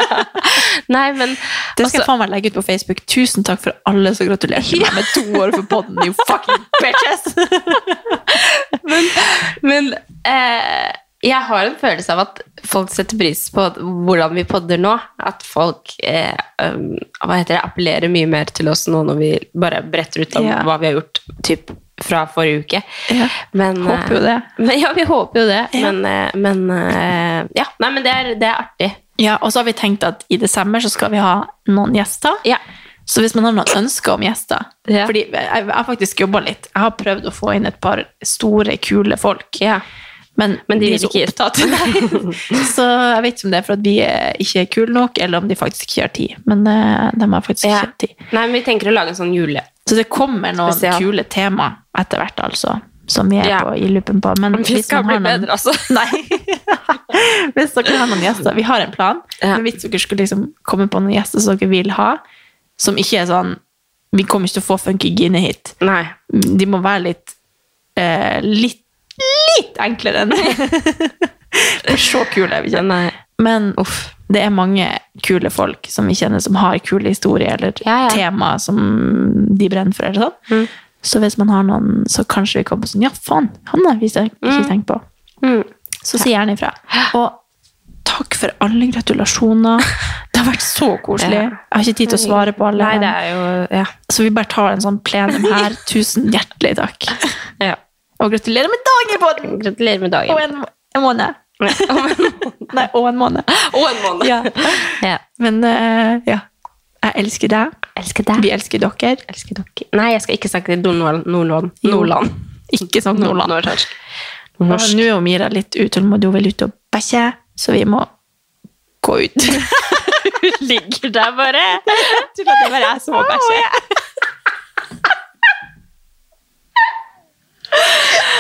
<laughs> Nei, men Det skal jeg faen meg legge ut på Facebook. Tusen takk for alle som gratulerte meg med to år for podden, you fucking bitches! <laughs> Men eh, jeg har en følelse av at folk setter pris på hvordan vi podder nå. At folk eh, um, hva heter det, appellerer mye mer til oss nå når vi bare bretter ut om Ja. hva vi har gjort typ, fra forrige uke. Ja, Men, håper jo eh, det. Men, ja, vi håper jo det. Ja. Men, eh, men eh, ja, nei, men det er, det er artig. Ja, og så har vi tenkt at i desember så skal vi ha noen gjester. Ja. Så hvis man har noen ønsker om gjester Ja. Fordi jeg har faktisk jobba litt. Jeg har prøvd å få inn et par store, kule folk. Ja. Men, Men de er vil så ikke opptatt. <laughs> Så jeg vet ikke om det er for at vi er- ikke er kule nok, eller om de faktisk ikke har tid. Men eh, de har faktisk Ja. ikke tid. Nei, men vi tenker å lage en sånn jule... Så det kommer noen Spesial. kule tema etter hvert, altså. Som vi er Ja. på i loopen på. Men Vi skal bli noen- bedre, altså. <laughs> Nei. <laughs> hvis dere har noen gjester Vi har en plan. Ja. Men hvis dere skulle liksom komme på noen gjester som dere vil ha, som ikke er sånn Vi kommer ikke til å få Funky Gine hit. Nei. De må være litt eh, litt, litt enklere enn For <laughs> så kule er vi ikke. Nei. Men det er mange kule folk som vi kjenner som har kule historier eller Ja, ja. tema som de brenner for. eller sånn. Så hvis man har noen, så kanskje vi kommer på sånn Ja, faen! Han har vi ikke Mm. tenkt på. Så si gjerne ifra. <gasps> Og takk for alle gratulasjoner. Det har vært så koselig. Jeg har ikke tid til å svare på alle. Nei, det er jo Ja. Så vi bare tar en sånn plenum her. <laughs> Tusen hjertelig takk. ja. Og gratulerer med dagen på den! Gratulerer med dagen. Og en, en måned. <laughs> Nei, og en måned. Og en måned. Ja. Ja. Men uh, ja. Jeg elsker deg. Elsker deg. Vi elsker dere. Elsker dere. Nei, jeg skal ikke snakke Nordland. Nordland. Nordland. Ikke snakk Nordland. Nordnorsk. Og Norsk. Nå er jo Mira litt utålmodig, hun vil ut og bæsje, så vi må gå ut. <laughs> Hun ligger der bare. <laughs> Til at det bare er så bæsje.